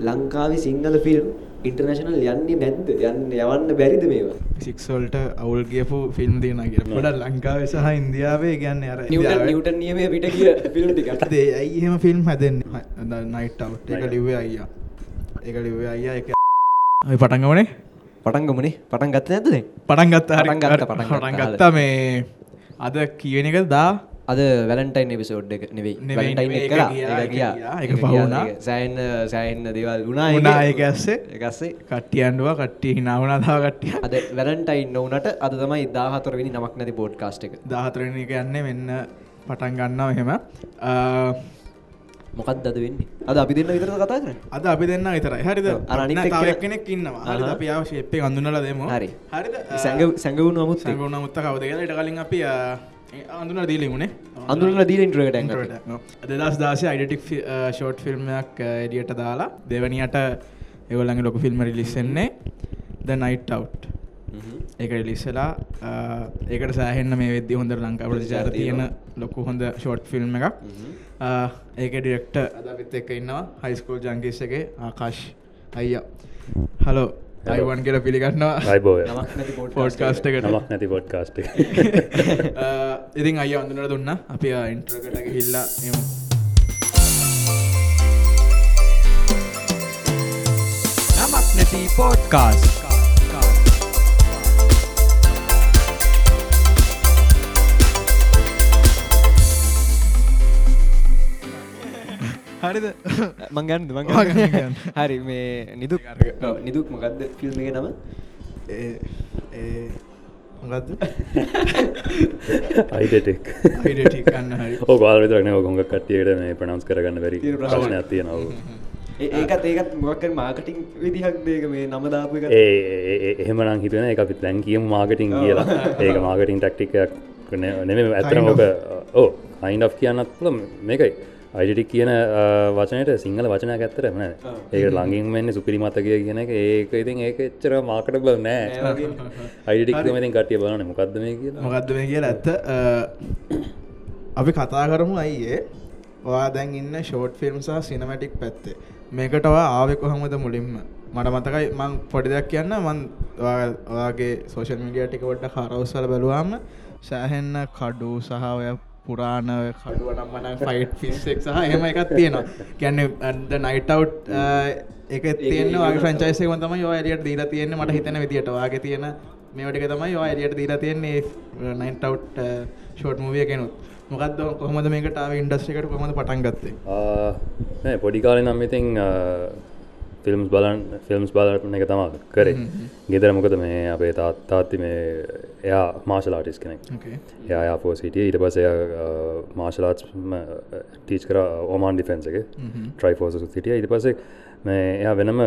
ලංකාවේ Sinhala film international යන්නේ නැද්ද? යන්න යවන්න බැරිද මේවා? සික්සොල්ට අවුල් ගියපු ෆිල්ම් දීන කිය ගොඩ ලංකාව සහ ඉන්දියාවේ ගැන්න අර නිවටන් නිවටන් නියම පිට කිය ෆිල්ම් ටික දේ ඇයිහෙම ෆිල්ම් හැදෙන් නයිට් අවට් එක ලිවේ අයියා. එක ලිවේ අයියා. එක ඔය පටන්ගමනේ පටන්ගමනේ පටන් ගත්ත නැද්ද දැන්? පටන් ගත්තා පටන් ගත්තා, පටන් ගත්තා. පටන් ගත්තා මේ අද කියන එක දා අද වැලන්ටයින් එපිසෝඩ් එක නෙවෙයි. නෙවෙයි, එක ගියා, ඒක ඒක ගියා. ගියා, ඒක ඒක පහ ගියා, වුණා. ඒක සෑහෙන්න දේවල් වුණා. ඇස්සේ. ඒක ඇස්සේ. කට්ටියන්ඩුව කට්ටිය හිනාවනා දාව කට්ටිය. අද වැලන්ටයින් නොවනට අද තමයි 14 වෙනි නමක් නැති පොඩ්කාස්ට් එක. දාහතරණ එක යන්නේ මෙන්න පටන් ගන්නාව එහෙම මොකක්ද අද වෙන්නේ? අද අපි දෙන්න විතරද කතා කරන්නේ? අද අපි දෙන්න විතරයි. හරිද? අර අනිත් නෑ, තව එක්කෙනා- එක්කෙනෙක් ඉන්නවා ෂේප් එක අඳුනලා දෙමු. හරි. හරිද? සැඟ සැඟවුණු අමුත් සංගුණ මුත්ත කවුද කියලා ඊට කලින් අපි අඳුනලා දීලා ඉමුනේ අඳුරලා දීලා ඉන්ට්‍රෝ එකට ඇංග දෙදස් දාසය අයිඩටික් ෂෝට් ෆිල්ම්යක් එඩියට දාලා දෙවනියට එවලඟ ලොක ෆිල්ම් රිලිස්සෙන්නේ ද නයිට් අවට් ඒක රිලිස්සලා ඒකට සෑහෙන්න මේ වෙද්දි හොඳ ලංකා ප්‍රතිචාර තියෙන ලොකු හොඳ ෂෝට් ෆිල්ම් එකක් ඒක ඩිරෙක්ට අද අපිත් එක්ක ඉන්නවා හයිස්කෝල් ජංගිස් එකේ ආකාශ් අයියා. හලෝ අයිවන් කියල පිළිගන්නවා. පෝඩ්කාස්ට එකට. නමක් නැති පොඩ්කාස්ට ඉතින් අය අඳුනට දුන්න. අපි ඉන්ට්‍රකට හිල්ලා එමු. නමක් නැති පෝඩ්කාස් හරිද? මංගන්න මං ගන්න. හරි මේ නිදුක් නිදුක් මොකක්ද ෆිල්ම් එක නම? මොකක්ද අයිටෙක් අයිඩටිකන්න හරි. ඕ ගල් විතරන ගොඟ කට්ටියට මේ ප්‍රනවස් කරගන්න වැරි තියෙන ප්‍රශ්න. තියෙනව ඒ- ඒකත් ඒකත් මොකක්කර මාකටිං විදිහක් දේක මේ නම දාපු එක ඒ එහෙමනං හිතන එක අපිත් දැන් කියම මාර්කටිං කියලා. ඒක මාර්කටිං ටක්ටිකයක් නෙම ඇතන ඕක ඕ අයින්් කියන්නත් මේකයි අයිඩික් කියන වචනයට සිංහල වචනයක් ඇත්තර න. ඒක ළඟින් මෙන්න සුපිරි මතකය කියන එක. ඒක ඉතින් ඒක එච්චර මාකට බල නෑ නෑ වගේ. අයිඩික් ඉතින් කටිය බලන මොකක්ද මේ කියලා? මොකක්ද මේ කියලා ඇත්ත? අපි කතා කරමු අයියේ. ඔයා දැන් ඉන්න ෂෝට් ෆිල්ම් සහ සිනමටික් පැත්තේ. මේකට ඔයා ආවෙ කොහොමද මුලින්ම? මට මතකයි මං පොඩි දෙයක් කියන්න මන් ඔයා- ඔයාගේ සෝෂල් මිඩිය ටික ොඩ්ඩ හරවස්සල බැලවාම සෑහෙන්න කඩු සහ ඔය පුරාණ ඔය කඩුව නම්මන ෆයිට් ෆිස්සෙක් සහ එහෙම එකක් තියෙනවා. ගැන්න නයිටව් එක තියන්න වගේ ෆ්‍රංචයිසක තම යෝ එලියට දීලා තියෙන්නේ මට හිතන විදිට වාගේ තියෙන මේටික තමයි යෝ එලියට දීලා තියෙන්නේ නයිටව් ෂෝට් මූවිය කෙනුත් මොකක්ද කොහොමද මේකට ඉන්ඩස්්‍රිකට කොහොමද පටන් ගත්තේ? නෑ පොඩි කාලෙ නම් ඉතින් ෆිල්ම්ස් බලන් ෆිල්ම්ස් බලන එක තමා කරේ. ගෙදර මොකද මේ අපේ තාත් තාත්ති මේ එයා මාශලාටිස් කෙනෙක් Okay. එයා පෝ සිටිය ඊට පස මාශලාට් ටීච් කර ඕමාන් ඩිෆෙන්න්ස එක. ට්‍රයිෆෝස සිටිය ඉට පසේ මේ එයා වෙනම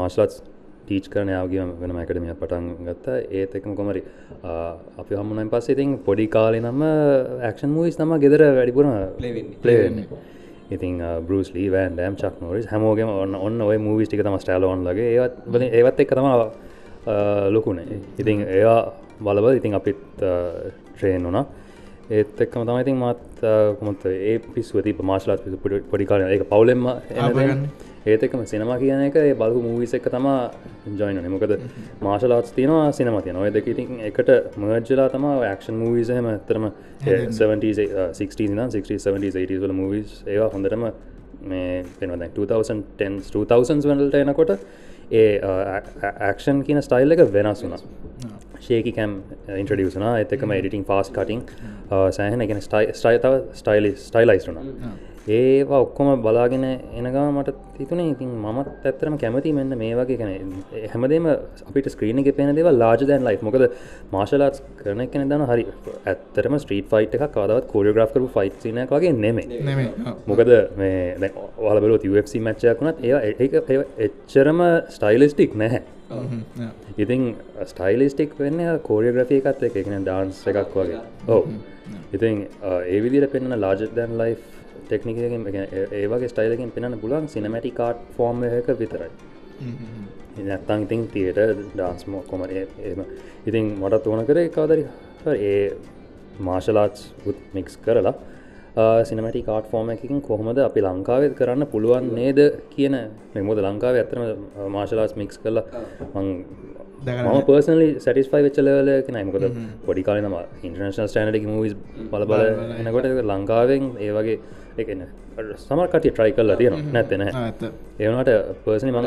මාශලට් ටීච් කරන යාගේ වෙනම එකටමිය පටන් ගත්තා ඒත් එකම කොමරි අපි හම්මුණයින් පස්සේ ඉතින් පොඩි කාලි නම ඇක්ෂන් මූවිස් නම ගෙදර වැඩිපුර Play වෙන්නේ. පලේවෙන්නේ ඉතින් බරුස් ලී වෑන් ඩෑම් චක් නොරිස් හැමෝගේම ඔන්න ඔන්න ඔය මූවිස්ටික තම ස්ටෑලෝන් ලගේ ඒවත් එක් තම ලොකුනේ. ඉතින් ඒවා බලබ ඉතින් අපිත් ට්‍රේන් වුණා ඒත් එක්කම තමයි ඉතින් මත් කොමත් ඒ පිස්වති මාශලාත් පිසු පොඩිකාල එක පවුලෙම. ඒත් එකම සිනම කියන එක ඒ බලපු මූවිස එක තම ජොයින මොකද මාශලාත් තියනවා සිනම තියන ඔය දෙක ඉතින් එකට මර්ජලා තම ක්ෂන් මූවිසහම ඇතරම 70 වල මූවිස් ඒවා හොඳටම මේ පෙනවද 2010 2000 වලට එනකොට ඒ ඇක්ෂන් කියන ස්ටයිල් එක වෙනස් වුනා ශේකි කැම් ඉන්ට්‍රඩියසන එතකම එඩිටිං ෆාස් කටිං සෑහන ගෙන ස්ටයිතාව ස්ටයිලි ස්ටයිලයිස් වුනා ඒවා ඔක්කොම බලාගෙන එනගා මට තිතුනේ ඉතින් මත් ඇත්තරම කැමති මෙන්න මේ වගේ කැන හැමදේම අපිට ස්ක්‍රීන එක පේන දේව ලාජ දැන් ලයි් මොකද මාශලාත් කරන කෙන දන හරි ඇත්තරම ස්ට්‍රීට ෆයිට් එක කවදවත් කෝඩියග්‍රාෆ් කරු ෆයිට් සින වගේ නෙමේ. මොකද මේ වලබල UFC මච්චයක් වුණත් ඒ එච්චරම ස්ටයිලිස්ටික් නැහැ. ඉතින් ස්ටයිලිස්ටික් වෙන්න කෝඩියග්‍රෆී එකත් එක එකන ඩාන්ස් එකක් වගේ. ඕ ඉතින් ඒ විදිර පෙන්න්න ලාජ දැන් ලයි් ටෙක්නිකකින් ඒවගේ ස්ටයිලකින් පෙන්න්න පුලන් සිනමටි කාට් ෆෝර්ම් එක විතරයි. නැත්තං ඉතින් තියට ඩාන්ස්මෝ කොම ඒම ඉතින් මටත් ඕන කරේ කවදරි ඒ මාශලාට් උත් මික්ස් කරලා සිනමටි කාට් ෆෝර්ම එකින් කොහොමද අපි ලංකාවෙත් කරන්න පුළුවන් නේද කියන මෙමුද ලංකාව ඇත්තම මාශලාස් මික්ස් කරලා මං ම පර්සනලි සටිස්ෆයි වෙච්චලවල නයිමකොද පොඩි කාලනම ඉන්ටර්නශල් ස්ටනඩි මවිස් බල බල එනකොට ලංකාවෙන් ඒ වගේ එකන සමකට ට්‍රයි කල්ලා තියෙන නැත්තෙන ඒවනට පර්සනි මං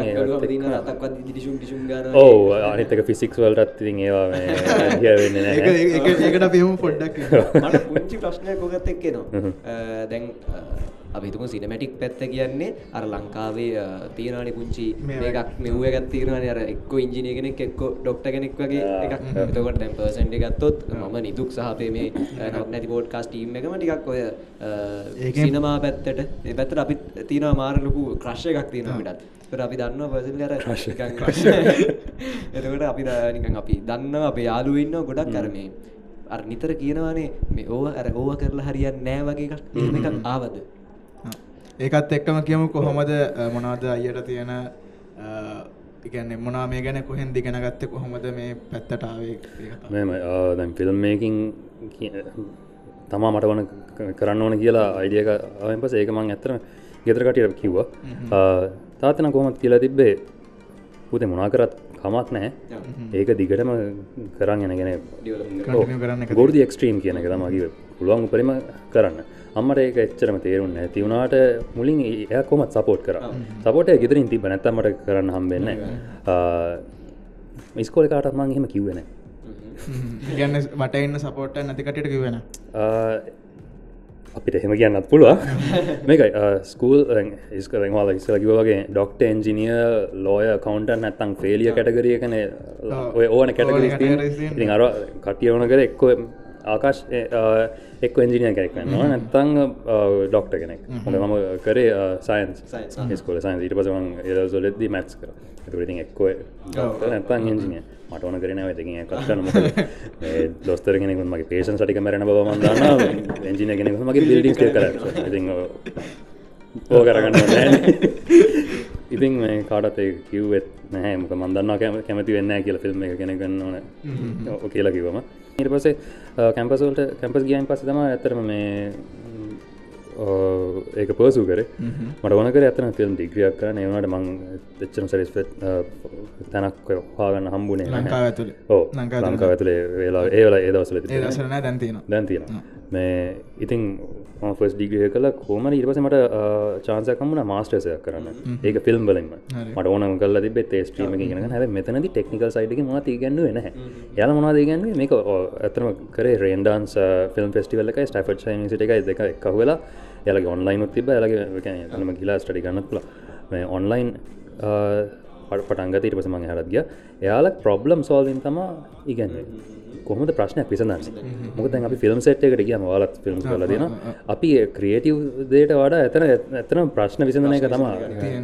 ඕ අනිතක ෆිසික්ස් වලටත් ඉතින් ඒවා ඒකට පිහම පොඩ්ඩක් මට පුංචි ප්‍රශ්නයක් කොගත් එක්කෙනවා දැන් අපිතුම සිනමැටික් පැත්ත කියන්නේ අර ලංකාවේ තියෙනනි පුංචි මේකක් මෙව්ව එකත් තියෙනවාන අර එක්ක ඉංජිනය කෙනෙක් එක්ක ඩොක්ට කෙනෙක් වගේ එකක්. එතකොට දැන් පර්සන්ටි ගත්තොත් මම නිදුක් සහපේ මේ නත් නැති පෝඩ් කාස් ටීම් එකම ටිකක් ඔය සිනමා පැත්තට. පැත්තට අපි තියෙනවා මාර ලොකු ක්‍රශ් එකක් ඒකට අපි දන්නවා පර්සනලි අර එතකොට අපි නිකන් අපි දන්නවා අපේ යාළුවෝ ඉන්නවා ගොඩක් අර මේ අර නිතර කියනවානේ මේ ඕව අර ඕව කරලා හරියන්නේ නැහැ වගේ එකක්. එකක් ආවද ඒකත් එක්කම කියමු කොහොමද මොනවද අයියට තියෙන ඉගැන්න මොනා මේ ගැන කොහෙන් දිගෙන ගත්ත කොහොමද මේ පැත්තටාවේ දැන් ෆිල්ම් මේකින් තමා මට වන කරන්න ඕන කියලා අයිඩියක අයෙන් පස ඒක මං ඇතරම ගෙතරකටියට කිව්වා. තාතන කොහොමත් කියලා තිබ්බේ? පුතේ මොනා කරත් කමක් නෑ ඒක දිගටම කරන්න ගෙනගෙන ගොඩදි එක්ස්ට්‍රීම් කියන එක තමගේ පුළුවන් උපරිම කරන්න. අම්මට ඒක එච්චරම තේරුන්න ඇති වුණට මුලින් එය කොමත් සපෝට් කර. සපෝට ගෙදරින් තිබ නැත්තමට කරන්න හම්බෙන්න මිස්කෝල කාටත් මං එහෙම කිව්වෙන ගන්න මට එන්න සපෝට්ට නැතිකටට කිවෙන අපිට එහෙම කියන්නත් පුළුව මේකයි ස්කූල් ඉස්කරවාල ඉස්සල කිවගේ ඩොක්ට එන්ජිනිය ලෝය කවන්ට නැත්තං ෆේලිය කැටගරිය කන ඔය ඕන කැටගරි ඉතින් අර කටිය ඕන කර එක්කෝ ආකාශ එක් එන්ජිනිය කෙනෙක්න්න නැත්තං ඩොක්ට කෙනෙක්. හොඳ මම කරේ සයින්ස් ස්කෝල සයින්ස් ඊට පසවන් ඒදසොලෙද්දී මැත්ස් කර. ඇතුරතින් එක්කෝ නැත්තං එන්ජිනිය මට ඕන කරන ඇතිකින් කත්න්න දොස්තර කෙනෙකුත් මගේ පේෂන් සටික මරන බවමන්දන්න එන්ජිනිය කෙනෙකු මගේ බිල්ඩිස් කර ඕ කරගන්න ඉතින් මේ කාටත් කිව්වෙත් නැහැ මක මන්දන්නා කැම කැමති වෙන්න කියල ෆිල්ම් එක කෙනෙගන්න ඕන. කියලා කිවම ඉට පසේ කැම්පසෝල්ට කැම්පස් ගියන් පස තම ඇතරම මේ ඒක පර්සු කර. මට වනකර ඇතන ෆිල්ම් ඩිග්‍රියක් කරන ඒවනට මං එච්චන සරිස් තැනක් හාගන්න හම්බුණේ ලංකාව ඇතුළේ ඕ ලංකාව ඇතුළේ වෙලා ඒවල ඒදවසල දැන්තින දැන්තින මේ ඉතින් ෆස් ඩිග්‍රිය කල කෝම ඉරපස මට චාන්සකම්මන මාස්ටර්සයක් කරන්න. ඒක ෆිල්ම් බලන්න මට ඕන කල තිබ තේස්ට්‍රීම ගෙන හැ මෙතනද ටෙක්නිකල් සයිටක මත ගන්න වෙන යල මොනාද ගන්න මේක ඇතම කරේ රේන්ඩන්ස් ෆිල්ම් ෆෙස්ටිවල එක ස්ටෆට් සිට එක දෙක එකක් වෙලා යාලගේ ඔන්ලයින් තිබ යාලගේ නම ගිලා ස්ටඩි ගන්න පුල මේ ඔන්ලයින් පටන්ගතීට පසමං හරත්ගිය එයාලක් ප්‍රොබ්ලම් සෝල්වින් තම ඉගන්නේ කොහොමද ප්‍රශ්නයක් විසඳන්න? මොකද අපි ෆිල්ම් සෙට් එකට ගියම ඔයාලත් ෆිල්ම් තියෙනවා අපි ක්‍රියේටිව් දේට වඩා එතන එතන ප්‍රශ්න විසඳන එක තමයි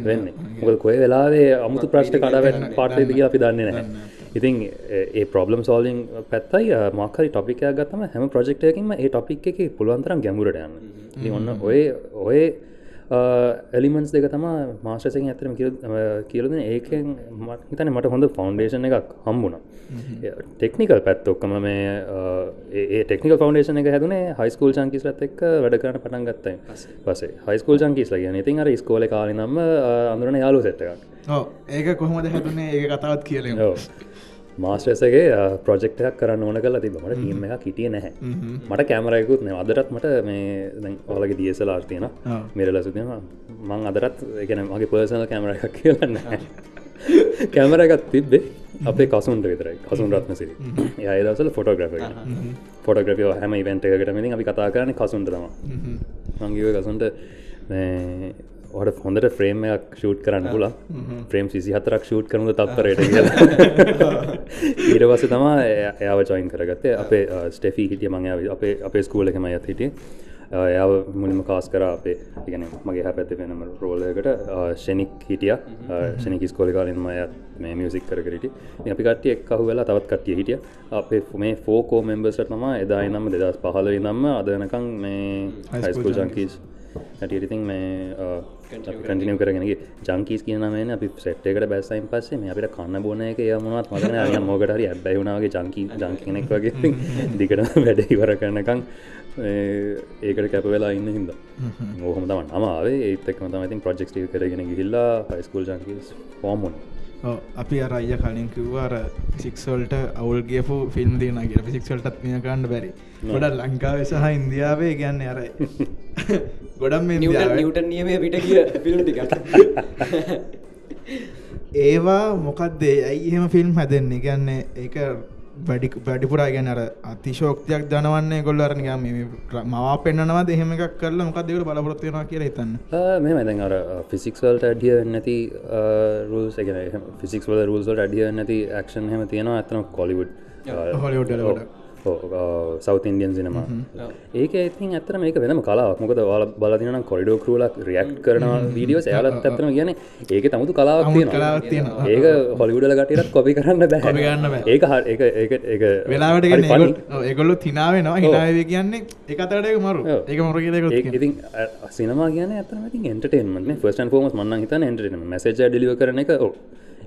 වෙන්නේ. මොකද කොයි වෙලාවේ අමුතු ප්‍රශ්න කඩාවැටෙන පාටේද කියලා අපි දන්නේ නැහැ. ඉතින් ඒ ප්‍රොබ්ලම් සෝලිං පැත්තයි මක්හරි ටොපිකයක් ගත්තම හැම ප්‍රජෙක්ටයකින්ම ඒ ටොපික් එක පුළුවන්තරම් ගැමුරට යන්න. ඔන්න ඔය ඔය එලිමන්ස් දෙක තම මාශසෙන් ඇතරම කියලද ඒකෙන් හිතන මට හොඳ ෆෞන්ඩේෂන් එකක් හම්බුණ. ටෙක්නිකල් පැත් ඔක්කම මේ ඒ ටෙක්නික ෆෞන්ඩේෂන එක හැදුනේ හයිස්කූල් සංකිස්ලත් එක් වැඩ කරන පටන් ගත්තයි පසේ හයිස්කූල් සංකිස්ල කියන ඉතින් අර ස්කෝල කාලි නම්ම අඳුරන යාලු සෙට්ට එකක්. ඒක කොහොමද හැදුනේ? ඒ කතාවත් කියල මාස්ටර්සගේ ප්‍රජෙක්ටයක් කරන්න ඕන කලා තිබ මට ටීම එක හිටිය නැහැ. මට කෑමරයකුත් න අදරත් මට මේ ඔලගේ දියසල ආර්තියන මෙරල සුතිම මං අදරත් එකන මගේ පර්සනල් කෑමර එකක් කියලන්න කැමර එකත් තිබ්බේ අපේ කසුන්ට විතරයි. කසුන් රත්නසිරි. ඒ දවසල ෆොටෝග්‍රෆ ෆොටෝග්‍රපිය හැම. ඉවෙන්ට එකට මිතින් අපි කතා කරන කසුන්ට තම මංගිව කසුන්ට ඔට හොඳට ෆ්‍රේම් එකක් ෂූට් කරන්න පුල ෆ්‍රේම් සිසි හතරක් ෂූට් කරනු තත්තරයට ඊරවස තමා එයාව චොයින් කරගත්තේ. අපේ ස්ටෙෆී හිටිය මං අපේ අපේ ස්කූල එකම ඇත් හිටිය. එයාව මුලිම කාස් කර අපේ ඉගෙන මගේ හැ පැත්ත වෙනම රෝලයකට ෂෙනික් හිටිය. ෂනික ස්කෝලි කාලින්ම ඇත් මේ මියසික් කරට අපි කටිය එක්කහු වෙලා තවත් කටිය හිටිය. අපේ මේ ෆෝකෝ මෙම්බර්සට තම එදා නම්ම දෙදස් පහලයි නම්ම අදනකං මේ හයිස්කූල් ජංකීස් ඇටිරිතින් මේ කටිනිය කරගෙනගේ ජංකීස් කියනමන අපි සෙට්කට බැස්සයින් පස්සේ මේ අපිට කන්න බොන එක යමනත් මගන අය මෝකට හරි ඇබැයිුණාගේ ජංකී ජංකනෙක් වගේ දිකට වැඩ ඉවර කරනකං ඒකට කැප වෙලා ඉන්න හිද ඕහම තම නමාවේ ඒත්තක්ම තමයිතින් ප්‍රජෙක්් කරගෙන ගිහිල්ලා හයිස්කූල් ජංකස් ඔව්, අපි අර අයිය කලින් කිව්වාර සික්සොල්ට අවුල් ගියපු ෆිල්ම් දින කිය සික්සොල්ටත් මිය ගන්න බැරි. ගොඩ ලංකාව සහ ඉන්දියාවේ ගැන්න අර ගොඩම් මේ. නිවටන් නියමය පිට කිය පිල්ම් ටික ඒවා මොකක්දේ ඇයි එහෙම ෆිල්ම් හැදෙන්නේ? ගැන්නේ ඒක වැඩි වැඩිපුරා ගැන අර අතිශෝක්තියක් දනවන්නේ ගොල්ලරනිකම මවා පෙන්න්නනවද එහෙම එකක් කරලා මොකක්දකට බලපොත්වෙනවා කියලා හිතන්න. මේ මැතන් අර ෆිසික්වල්ට අඩිය නැති රුල්ස් එකන ෆිසික් වල රුල්සට අඩිය නැති ක්ෂන් හෙම තියෙනවා. ඇතන Kollywood Hollywood south Indian cinema ඒක ඉතින් ඇතර මේක වෙනම කලාවක්. මොකද වාල බලදින කොඩෝ කරුලක් රියක්් කරන වීඩියෝ සයාලත් ඇතන කියන ඒක තමුතු කලාවක්. ඒක හොලිවුඩල ගටටත් කොපි කරන්න බෑ. කොපි කරන්න බෑ. ඒක හ ඒක ඒක ඒක වෙලාවට. ඒගොල්ලු තිනාවෙනවා හිනාවේ කියන්නේ එකතරට මරු. ඒක මරු ඉතින් සිනමා කියන ඇතම ති එන්ටර්ටේන්මට ෆස්ටන් ෆෝමස් මන්න හිතන එන්ටරන මසේජ ඩිලිව කරන එක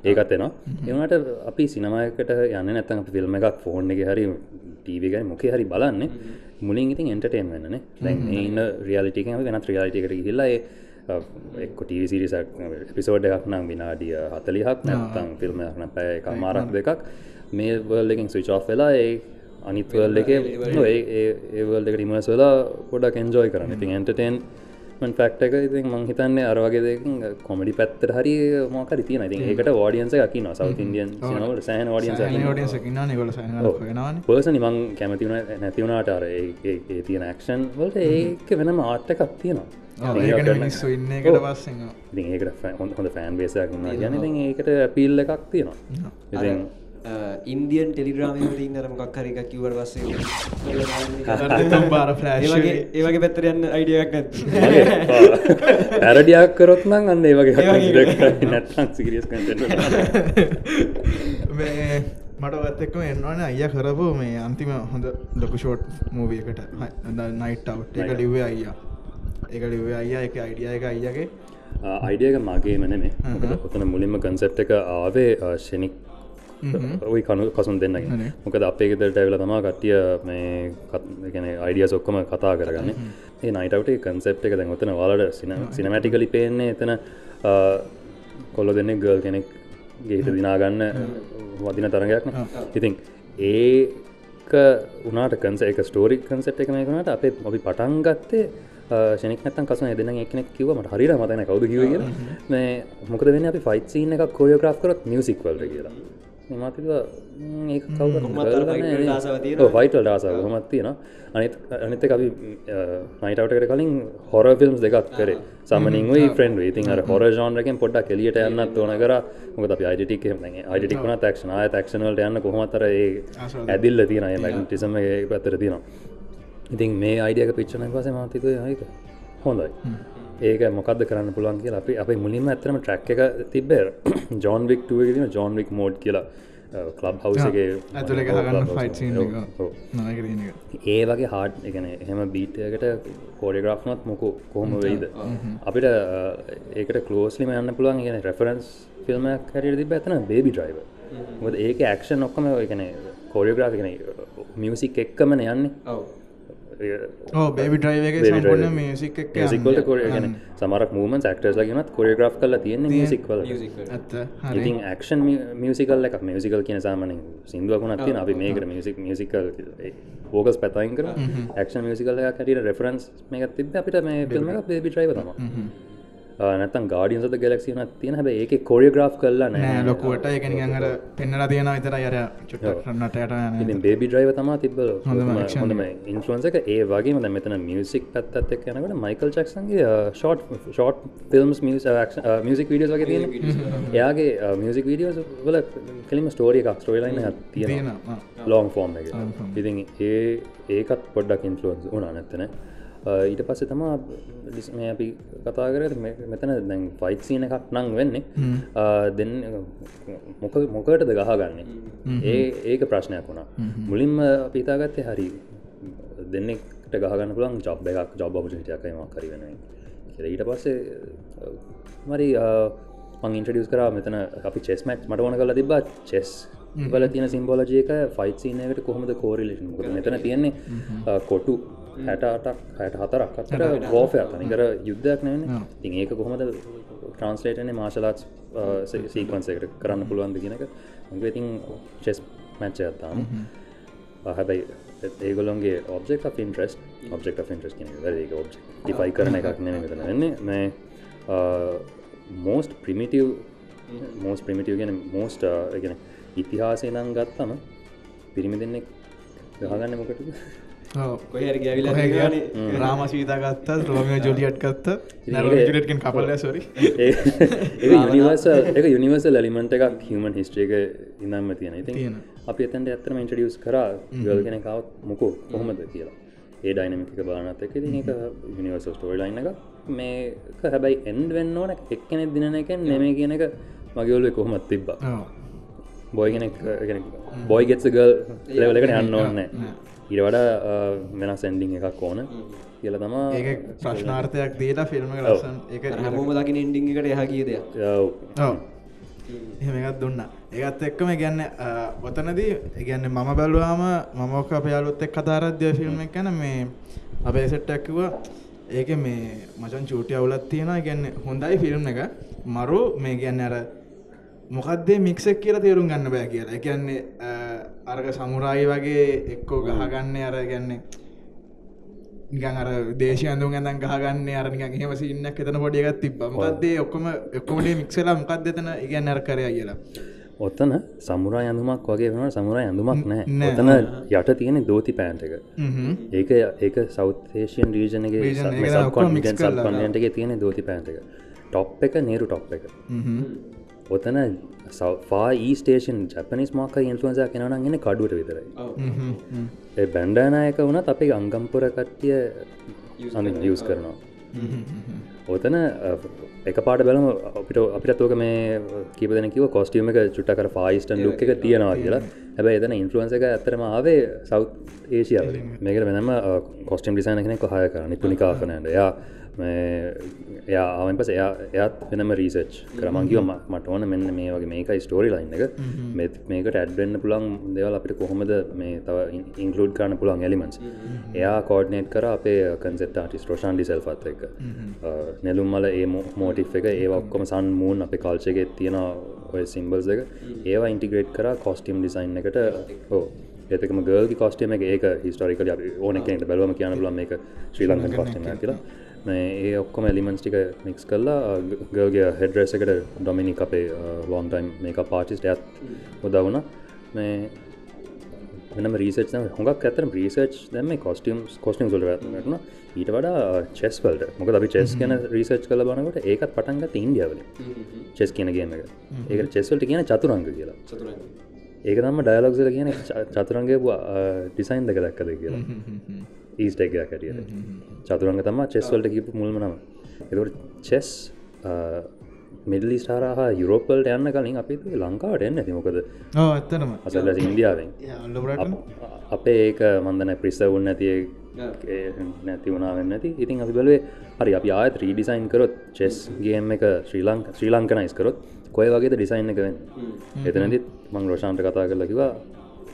ඒකත් එනවා. එමට අපි සිනමයකට යන්න නැත්තන් අපි ෆිල්ම් එකක් ෆෝන් එක හරි ටීවගයි මොකේ හරි බලන්නේ. මුලින් ඉතින් එන්ටර්ටේන් වන්නන දැන් ඉන්න රියලිටික වෙනත් රියාලිටිකට හිල්ලා එක්ක ටීවි සිරිසක් පිසෝඩ් එකක් නම් විනාඩිය හතලිහක් නැත්තං ෆිල්ම් න පැය එක මාරක් දෙකක්. මේ වල් එකින් ස්විච් ඔෆ් වෙලා ඒ අනිත්වල් එක ඒවල් එක. රිමස් වෙලා පොඩක් එන්ජෝයි කරන්න. ඉතින් එන්ටර්ටේන් ෆක්ට එක ඉතින් මං හිතන්නේ අරවගේ දෙකින් කොමඩි පැත්තර හරි මොකරි තියන ඉතින් ඒකට ෝඩියන්ස එකකි න සෞ ඉන්දියන් සිනවට සෑන සනවාන පර්ස නිමං කැමතිවුණ නැතිවුණට අර තියෙන ක්ෂන් වලට ඒක වෙනම ආට්ට එකක් තියෙනවා. එකට ඒකට හොඳ ෆෑන් බේසක් න්න ගැන ඒකට පිල්ල එකක් තියෙනවා ඉන්දියන් ටෙලිග්‍රාම තින් අර මොකක් හරි එකක් කිව්වට පස්සේ බාර වගේ ඒ වගේ පැත්තට යන්න අයිඩියක් නැත් පැරඩියක් කරොත් නම් අන්න ඒ වගේ. නැටන් සිරියස් කට මේ මට ඔත්තෙක්ම එන්නවන අයිය කරපු මේ අන්තිම හොඳ ලොකු ෂෝට් මූවියකට නයිට් අවට් එක ලිව්වේ අයියා. ඒක ලිව්වේ අයියා. එක අයිඩිය එක අයියගේ අයිඩියක මගේ මන මේ ඔතන මුලින්ම කන්සෙප් එක ආවේ ෂෙනික් ඔයි කනු කසුන් දෙන්න හරි. මොකද අපේ ගෙදරට ඇවිල තමා කට්ටිය මේ ගැන අයිඩිය සොක්කම කතා කරගන්න. ඒ නයිටවට කන්සෙප් එක දැන් ඔතන වලට සිනමැටිකලි පේන්නේ එතන කොල්ල දෙන්නේ ගල් කෙනෙක් ගේට දිනාගන්න වදින තරගයක්න ඉතින් ඒක උනාට කන්ස එක ස්ටෝරි කන්සෙප් එක මේකනට අපේ අපි පටන් ගත්තේ ෂනෙක් නතන් කසන දෙන එකනෙක් කිව මට හරිර මතන කවද කිව කියලා. මේ මොකද වෙන්න? අපි ෆයිත්සිීන එක කොරියෝග්‍රාෆ් කරත් මියසික්වල්ට කියලා මතිව ඒ තියෙනවා. ෆයිටල් ඩාසාව හොමත් තියෙන අනිත් අනිත අපි නයිටවට කලින් හොර ෆිල්ම්ස් දෙකක් කරේ. සමනින් ෆ්‍රෙන්ඩ් ඉතින් අර හොර ජෝන්රකෙන් පොඩ්ඩක් එලියට යන්නත් ඕන කර. මොකද අපි අයිඩටික් අයිඩටික් වන තක්ෂණ ආය තක්ෂණවලට යන්න කොහොමතර ඒ ඇදිල්ල තියෙන මැගටිසම පැත්තර තියෙනවා. ඉතින් මේ අයිඩියක පිච්චන පස මාතික යක හොඳයි ඒක මොකද කරන්න පුළුවන් කියලා අපි අපි මුලින්ම ඇතරම ට්‍රක් එක තිබේ ජෝන් වික් ටුවගෙන ජෝන් වික් මෝඩ් කියලා. කලබ් හවසගේ ඒ වගේ හාඩ් එකන එහෙම බීටයකට කෝඩිග්‍රාෆ්නත් මොකු කොහොම වෙයිද? අපිට ඒකට කලෝස්ලිම යන්න පුළුවන්. ගෙන රෙෆරන්ස් ෆිල්මයක් හැරයට තිබ ඇතන බේබි ඩ්‍රයිව මොද ඒක ඇක්ෂන් ඔක්කම එකන කෝඩියග්‍රාෆ කන මියසික් එක්කමන යන්නේ Driver. සම්පන්න මියසික් එක සික්වලට කොරගෙන සමරක් මූමන් ක්ටර්ස් ලගෙනත් කොරියග්‍රාෆ් කල තියෙන මියසික්වල ඉතින් ක්ෂන් මියසිකල් එක මියසිකල් කියන සාමනින් සිින්දුවකුණත් තින අපි මේකට මියසික් මියසිකල් ෝකස් පැතයින් කර ක්ෂන් මියසිකල් කට රෙෆරන්ස් මේක තිබ අපිට මේ ෆිල්ම් එක බේබි ්‍රයිව තම නැතන් ගාඩියන්සද ගැලක්සින තියෙන. හැබ ඒක කොරියග්‍රාෆ් කරලා නෑ. නෑ ලොකුවට. එකන අර පෙන්නලා තියෙන විතර අර ඉතින් බේබි ඩ්‍රයිව තමා තිබ්බල. හොඳම ඉන්ෆලන්ස එක. ඒ වගේ ද මෙතන මියසික් පැත්තත් එක් යනකට Michael චක්සන්ගේ short short films music videos වගේ තියෙන එයාගේ මියසික් වීඩියෝස් වල කෙලිම ස්ටෝරිය එකක් ස්ටෝයිලයින තියෙන තියෙනවා. ලෝන් ෆෝර්ම් එක. Long form. ඉතින් ඒ ඒකත් පොඩ්ඩක් ඉන්ෆලුවන්ස් වුණා නැත්තන ඊට පස්සේ තමා මේ අපි කතා කර මෙතන දැන් ෆයිට් සීන එකක් නං වෙන්නේ. දෙන්න මොක මොකටද ගහගන්නේ? ඒ ඒක ප්‍රශ්නයක් වුණා. මුලින්ම පිතාගත්තේ හරි දෙන්නෙක්ට ගහගන්න පුළන් ජොබ් එකක් ජොබ් ඔපචිටියකම කරවෙන ඊට පස්සේ මරි මං ඉන්ට්‍රඩියස් කර මෙතන අපි චෙස් මට් මට වන කල තිබා චෙස් බල තින සිම්බෝලජයක ෆයිට සිනකට කොහොමද කෝරලේෂන් මෙතන තියෙන්නේ කොටු හැටටක් හැට හතරක් අතර ගෝෆය තනිකර යුද්ධයක් නන තින් ඒක කොහොමද ට්‍රන්ස්ලේටන මාශලාත් සීකන්සකට කරන්න පුළුවන්ද කියනක ඉතින් චෙස් මැච්ච ඇත්තාම හැබැයි ඒගොලොන්ගේ ඔබෙක් ඉන්ට්‍රස් ඔබෙක් ඉන්ට්‍රස් ඒක ඔබ් ඩිෆයි කරන එකක් නෙම මෙතන වෙන්නේ. මේ මෝස්ට ප්‍රිමිටව් මෝස් ප්‍රිමිටව ගෙන මෝස්ට ගෙන ඉතිහාසය නම් ගත්තම පිරිමි දෙන්නෙක් ගහගන්න මොකටද කොහර ගැවිලා රාමශීතා ගත්ත රෝමිය ජොලියට් ගත්ත නරටෙන් කපල්ල සොරි යනිවර්ස එක යනිවර්ස ලලිමට එකක් හිමන් හිස්ට්‍රේක ඉන්නම්ම තියෙන ඉති අපි එතැන්ට ඇත්තම ඉන්ටඩියස් කර ගල් කෙන කවත් මොකෝ කොහොමද කියලා. ඒ ඩයිනමික බානත් එක එක යනිවර්ස ස්ටෝයි ලයින්න එක මේක හැබැයි එන්ඩ වෙන්න ඕන එක්කෙනෙ දින එකෙන් නෙමේ කියන එක මගේවලුව කොහොමත් තිබ්බා? බොයි කෙනෙක් බොයි ගෙත්ස ගල් ලෙවලකට යන්න ඕන්න ඉර වඩා වෙන සැන්ඩිං එකක් ඕන. කියල තමා ඒ ප්‍රශ්නාර්ථයක් දීලා ෆිල්ම් ලසන් එක හමෝම දකින එන්ඩිං එකට එහ කිය දෙයක්. එහෙමකත් දුන්න. ඒත් එක්කම ගැන්න ඔතනදී ඉගැන්න මම බැලවාම මමෝක අපයාලුත් එක් කතාරද්‍ය ෆිල්ම් එක ගැන මේ අපේ සෙට්ටැක්කිව ඒක මේ මචන් චූටි අවුලත් තියෙන ගැන්න හොඳයි ෆිල්ම් එක. මරු මේ ගැන්න අර මොකක්දේ මික්සෙක් කියලා තේරුම් ගන්න බෑ කියලා. එකන්නේ අර්ග සමුරායි වගේ එක්කෝ ගහගන්න අර ගැන්නේ නිකන් අර දේශය අඳුන් ඇඳන් ගහගන්න අර නිකන් එහෙම සීන්නක් එතන පොඩි එකක් තිබ්බා. මොකක්ද ඔක්කොම ඔක්කොමඩේ මික්ස් වෙලා මොකක්ද එතන? ඉගෙන අර කරයා කියලා. ඔත්තන සමුරා ඇඳුමක් වගේ වනට සමුරා ඇඳුමක් නෑ ඔතන යට තියෙන දෝති පෑන්ට එක. ඒක ඒක සෞතේෂයන් රීජනගේ සබ්කොන්ටගේ තියෙන දෝති පෑන්ට එක. ටොප් එක නේරු ටොප් එක ඔතන ෆා ඊස්ටේෂන් ජපනිස් මාක ඉන්ෆලන්සා කෙනවන ගෙන කඩුවට විතරයි. ඒ බැන්්ඩානායක වනත් අපේ අංගම්පුර කට්ටිය අඳ යස් කරනවා. ඔතන එක පාට බලම අපිට අපිට තෝක මේ කිපදන කිව කොස්ටියම එක චුට්ටකර ෆයිස්ටන් ලුක් එක තියෙනවා කියලා. හැබැයි එතන ඉන්ෆලුවන්ස එක ඇතරම ආවේ සෞ් ඒසියාව මේකට වෙනම කොස්ටම් ඩිසයින කෙනෙක් හය කර. නිපුනිකාපනට යා ආවෙන් පස එයා එයත් වෙනම රීසච් කරමංකිව මට ඕන මෙන්න මේ වගේ මේකයි ස්ටෝරි ලයින්න එක. මේකට ඇඩ්වෙන්න පුළන් දෙවල් අපිට කොහොමද මේ තව ඉන්කලුඩ් කරන්න පුළන් එලිමන්ස් එයා කෝඩ්නේට් කර අපේ කන්සෙට් ආටිස් රෝෂන් ඩිසල්පත් එක නෙලුම්මල ඒ මෝටි් එක ඒ ඔක්කොම සන් මූන් අප කල්චයගෙත් තියෙන ඔය සිම්බල්ස් එක. ඒවා ඉන්ටිග්‍රේට් කර කොස්ටිම් ඩිසයින් එකට. හෝ ඒතකම ගල්ගි කොස්ටේම එක ඒක හිස්ටරිකල ඕන එකට බැලවම කියන ලම් එක ශ්‍රී ලංකන් කොස්ටම කියලා ඒ ඔක්කොම එලිමන්ස් ටික මික්ස් කල්ලා ගල්ගේ හෙඩ්රෙස එකට ඩොමිනි අපේ ලෝන්ටයිම් මේක පාටිස්ට ඇත් උදවුණ මේ මෙනම රීසච් හොඟක් ඇතර රීසච් දැම කොස්ටියම් කොස්ටිම් සොල වැටන ඊට වඩා චෙස්වල්ට මොක අපි චෙස් කියන රීසච් කල බනකට ඒකත් පටන්ගත් ඉන්දියාවල චෙස් කියනගේම එක. ඒක චෙස්වල්ට කියන චතුරංග කියලා. ඒක තම ඩයලොක්සල කියන චතුරන්ගේ ඩිසයින් දෙක දක්කද කියලා ඊස්ටක් කැටියට චතුරංග තම චෙස්වල්ට කිප මුල්මනම එකට චෙස් මිඩලි ස්ටාරහ යුරෝපල්ට යන්න කලින් අපි ලංකාවට එන්න තිමොකද ඇත්තනම අසල ඉන්දියාවෙන්. අපේ ඒක මන්දන ප්‍රිස්ස උන්න ඇතිය නැති වුණාවෙන්න ඇති ඉතින් අපි බලේ හරි අපි ආයත් රීඩිසයින් කරොත් චෙස් ගේම් එක ශ්‍රී ලංක ශ්‍රී ලංකනයිස් කරොත් කොය වගේ ඩිසයින් එකවෙන් එතනදිත් මං රෝෂාන්ට කතා කරලා කිවා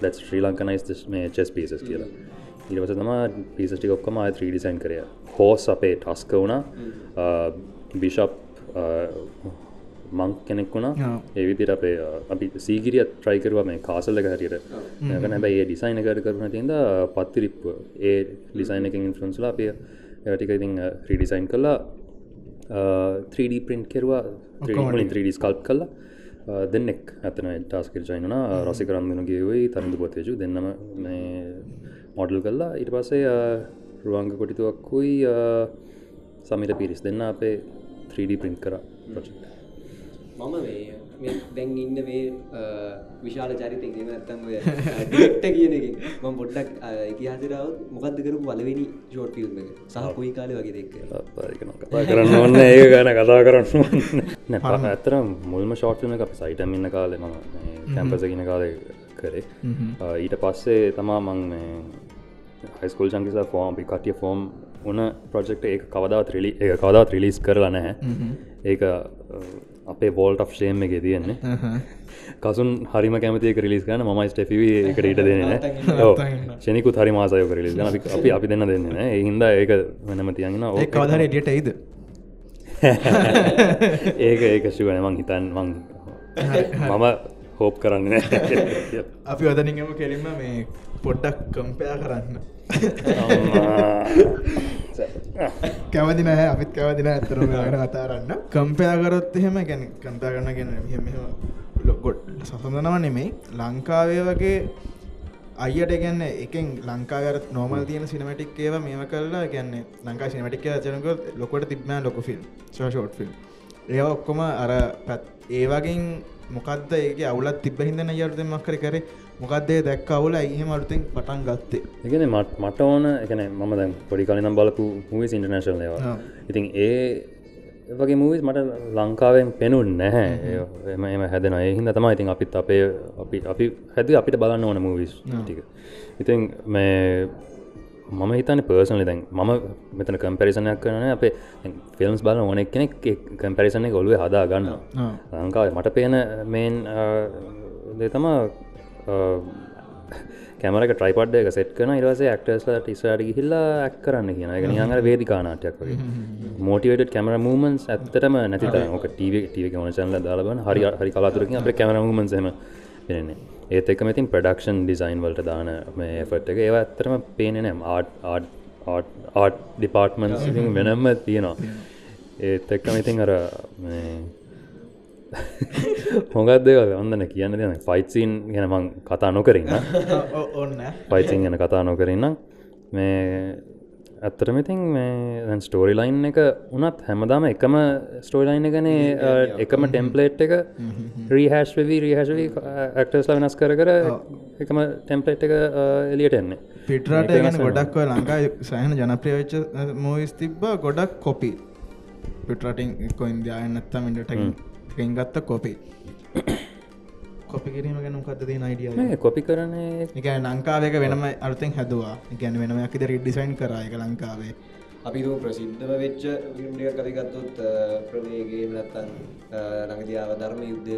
ලැත් ශ්‍රී ලංකනයිස් මේ චෙස් පිසස් කියලා ඉරවස තම පිසටි ඔක්කම ආය ත්‍රීඩිසයින් කරය හෝස් අපේ ටස්ක වුණා. බිෂප් මං කෙනෙක් වුණා. ඒවිදිට අපේ අපි සීගිරියත් ට්‍රයිකරවා මේ කාසල්ල හරියට යකන බැයි ඒ ඩිසයින කර කරන තින්ද පත්තිරිප්ප ඒ ඩිසයින එක ඉන්ෆරන්ස්ලා අපේ ටික ඉතින් රීඩිසයින් කල්ලා 3D පින්ට් කෙරවා. 3D ස්කල්ප් කල්ලා දෙන්නෙක් ඇතන ටාස්කර ජයිනන රසි කරන්දන ගේවයි තරිදු පොතේජු දෙන්නම මොඩල් කල්ලා ඉට පස්සේ රුවංග කොටිතුවක්කුයි සමිට පිරිස් දෙන්න අපේ 3D පින්ට් කර ප්‍රොජෙක්් මම මේ දැන් ඉන්න මේ විශාල චරිතෙන් එම නැත්තම් ඔය ඩිරෙක්ටර් කියන එකෙන් මම පොඩ්ඩක් ඉතිහාසෙට මොකද්ද කරපු පළවෙනි ෂෝට් ෆිල්ම් එක? සහ කොයි කාලේ වගේ දෙයක් කතා කරන්න ඕන්න ඒ ගැන කතා කරන්න නැ ඇතර මුල්ම එක අප සයිටම් ඉන්න කාලේ මම කැම්පස කියන කාලය කරේ. ඊට පස්සේ තමා මං හයිස්කෝල් චංකිසා ෆෝම් අපි කටිය ෆෝම් උන ප්‍රොජෙක්ට ඒ කවදාවත් රිලි ඒ කවදාවත් රිලිස් කරලා නැහැ. ඒක අපේ වෝල්ට of ෂේම් එක තියෙන්නේ. කසුන් හරිම කැමතික රිලිස් ගන්න මයි ස්ටෆව එකට ඉට දෙන්න ෂනිකුත් හරි මාසයක රිලිස් ගන අපි අපි අපි දෙන්න දෙන්න හින්ද ඒක වෙනම තියගෙන ඒ කවදර එඩියට එයිද? ඒක ඒක ශුවන මං හිතන් මං මම හෝප් කරන්න අපි ඔදනිගම කෙලින්ම මේ පොඩ්ඩක් කම්පයා කරන්න. කැවදි නෑ අපිත් කැවදින ඇතරම වෙන කතාරන්න කම්පයාකරොත් එහෙම ගැන කම්පයා කරන්න ගැන ගොඩ් සසඳනව නෙමෙයි ලංකාවේ වගේ අයියට ගැන්න එකෙන් ලංකාවර නෝමල් තියන සිනමටික් ඒව මේම කරලා ගැන්නේ ලංකා සිනමටික් චනක ලොකොට තිබ්ම ලොක ෆිල්ම් ෂෝට් ෆිල්ම් ඒ ඔක්කොම අර පැත් ඒවගින් මොකක්ද ඒක අවුලත් තිබ හිදන යුත මක්කර කරේ මොකක්දේ දැක් අවුල එහෙම අලුතෙන් පටන් ගත්තේ. එකන මට මට ඕන එකන මම දැන් පොඩි කලිනම් බලපු මවිස් ඉන්ටර්නශල් ඒවා. ඉතින් ඒ වගේ මූවිස් මට ලංකාවෙන් පෙනුන් නැහැ. එම එම හැදෙන එහින්ද තමයි ඉතින් අපිත් අපේ අපි අපි හැද අපිට බලන්න ඕන මූවිස් ටික. ඉතින් මේ මම හිතන පර්සනලි දැන් මම මෙතන කම්පැරිසනයක් කරන අපේ ෆිල්ම්ස් බල ඕනෙක් කෙනෙක් කම්පැරිසන එක ඔලුවේ හදා ගන්න ලංකාව මට පේන මේන් දේ තමා කැමරක ට්‍රයිපඩ් එක සෙට් කන ඉරස ක්ටස්ලට ඉස්රට ගිහිල්ලා ඇක් කරන්න කියන එක නියඟ වේදිකානාටයක් වගේ. මෝටිවට කැමර මූමන්ස් ඇත්තටම නැති ඕක ටව ටව ඕන චන්ල දාලබන හරි හරි කලාතුරකින් අප කැමර මූමන්සම පෙනෙන්නේ ඒත් එකම ඉතින් ප්‍රඩක්ෂන් ඩිසයින් වලට දාන මේ ෆට් එක. ඒව ඇත්තරම පේනෙනෑම් ආට් ආට් ආට් ඩිපාර්ට්මන්ස් වෙනම්ම තියෙනවා. ඒත් එක්කම ඉතින් අර හොඟත් දෙව ඔන්නන කියන්න දෙන ෆයිත්සින් ගැන මං කතා නොකරන්න ඔන්න. පයිසින් ගැන කතා නොකරන්න මේ ඇත්තරම ඉතින් මේ ස්ටෝරි ලයින් එක උනත් හැමදාම එකම ස්ටෝලයින් ගනේ එකම ටෙම්පලේට් එක රීහැස් වෙවී රීහැසවී ඇක්ටස්ලා වෙනස් කර කර එකම ටෙම්පලේට් එක එලියට එන්නේ. පිටරට ගැන ගොඩක් ලංකා සෑහන ජනප්‍රියවෙච්ච මෝවිස් තිබ්බ ගොඩක් කොපි පිටරටින් එක්කො ඉන්දයායන් නැත්තම ඉඩටකින් ගත්ත කොපි කොපි කිරීම ගැන මොකක්ද තියෙන අයිඩිය කොපි කරන්නේ එක ලංකාවක වෙනම අලුතෙන් හැදවා. ගැන වෙනම ඇකිද රිඩිසයින් කරා එක ලංකාවේ අපි රු ප්‍රසිද්ධම වෙච්ච ිල්ම්ඩිය කතිගත්තුත් ප්‍රවේගේ නත්තන් නගතියාව ධර්ම යුද්ධ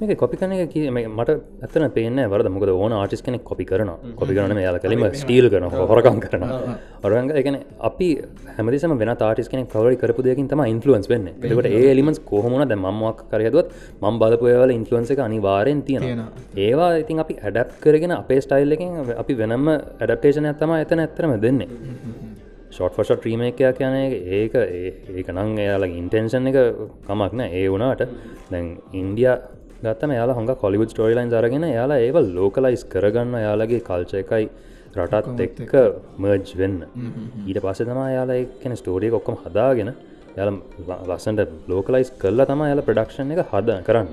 මේක කොපි කන එක කිය මේ මට ඇතන පේන වරද. මොකද ඕන ආටිස් කෙනෙක් කොපි කරන කොපි කරන යාල කලිම ස්ටීල් කරන හොරකම් කරන ඔරග එකන අපි හැමදිසම වෙන තාටිස් කෙනෙක් කවරි කරපු දෙකින් තම ඉන්ෆලුවන්ස් වෙන්න. එකට ඒ එලිමස් කොහොමන ද මක් කරයදුවත් මම් බලපුයවල ඉන්ෆලුවන්ස එක අනිවාරෙන් තියෙන ඒවා ඉතින් අපි ඇඩප් කරගෙන අපේ ස්ටයිල් එකින් අපි වෙනම ඇඩප්ටේෂන ඇත්තම ඇතන ඇතරම දෙන්නේ ෂොට් ෆොෂ ්‍රීමේකයක් කියන ඒක ඒක නං එයාලා ඉන්ටෙන්ෂන් එක කමක් නෑ. ඒ වුණාට දැන් ඉන්ඩිය ගත්තම යාලා හොඟ කොලිවුඩ් ස්ටෝරිලයින් අරගෙන යාලා ඒව ලෝකලයිස් කරගන්න යාලගේ කල්ච එකයි රටත් එක්ක මර්ජ් වෙන්න. ඊට පස්ස තමා යාලා එකන ස්ටෝරිය ඔක්කොම හදාගෙන යල ලස්සන්ට ලෝකලයිස් කරලා තම යාල ප්‍රඩක්ෂන් එක හද කරන්න.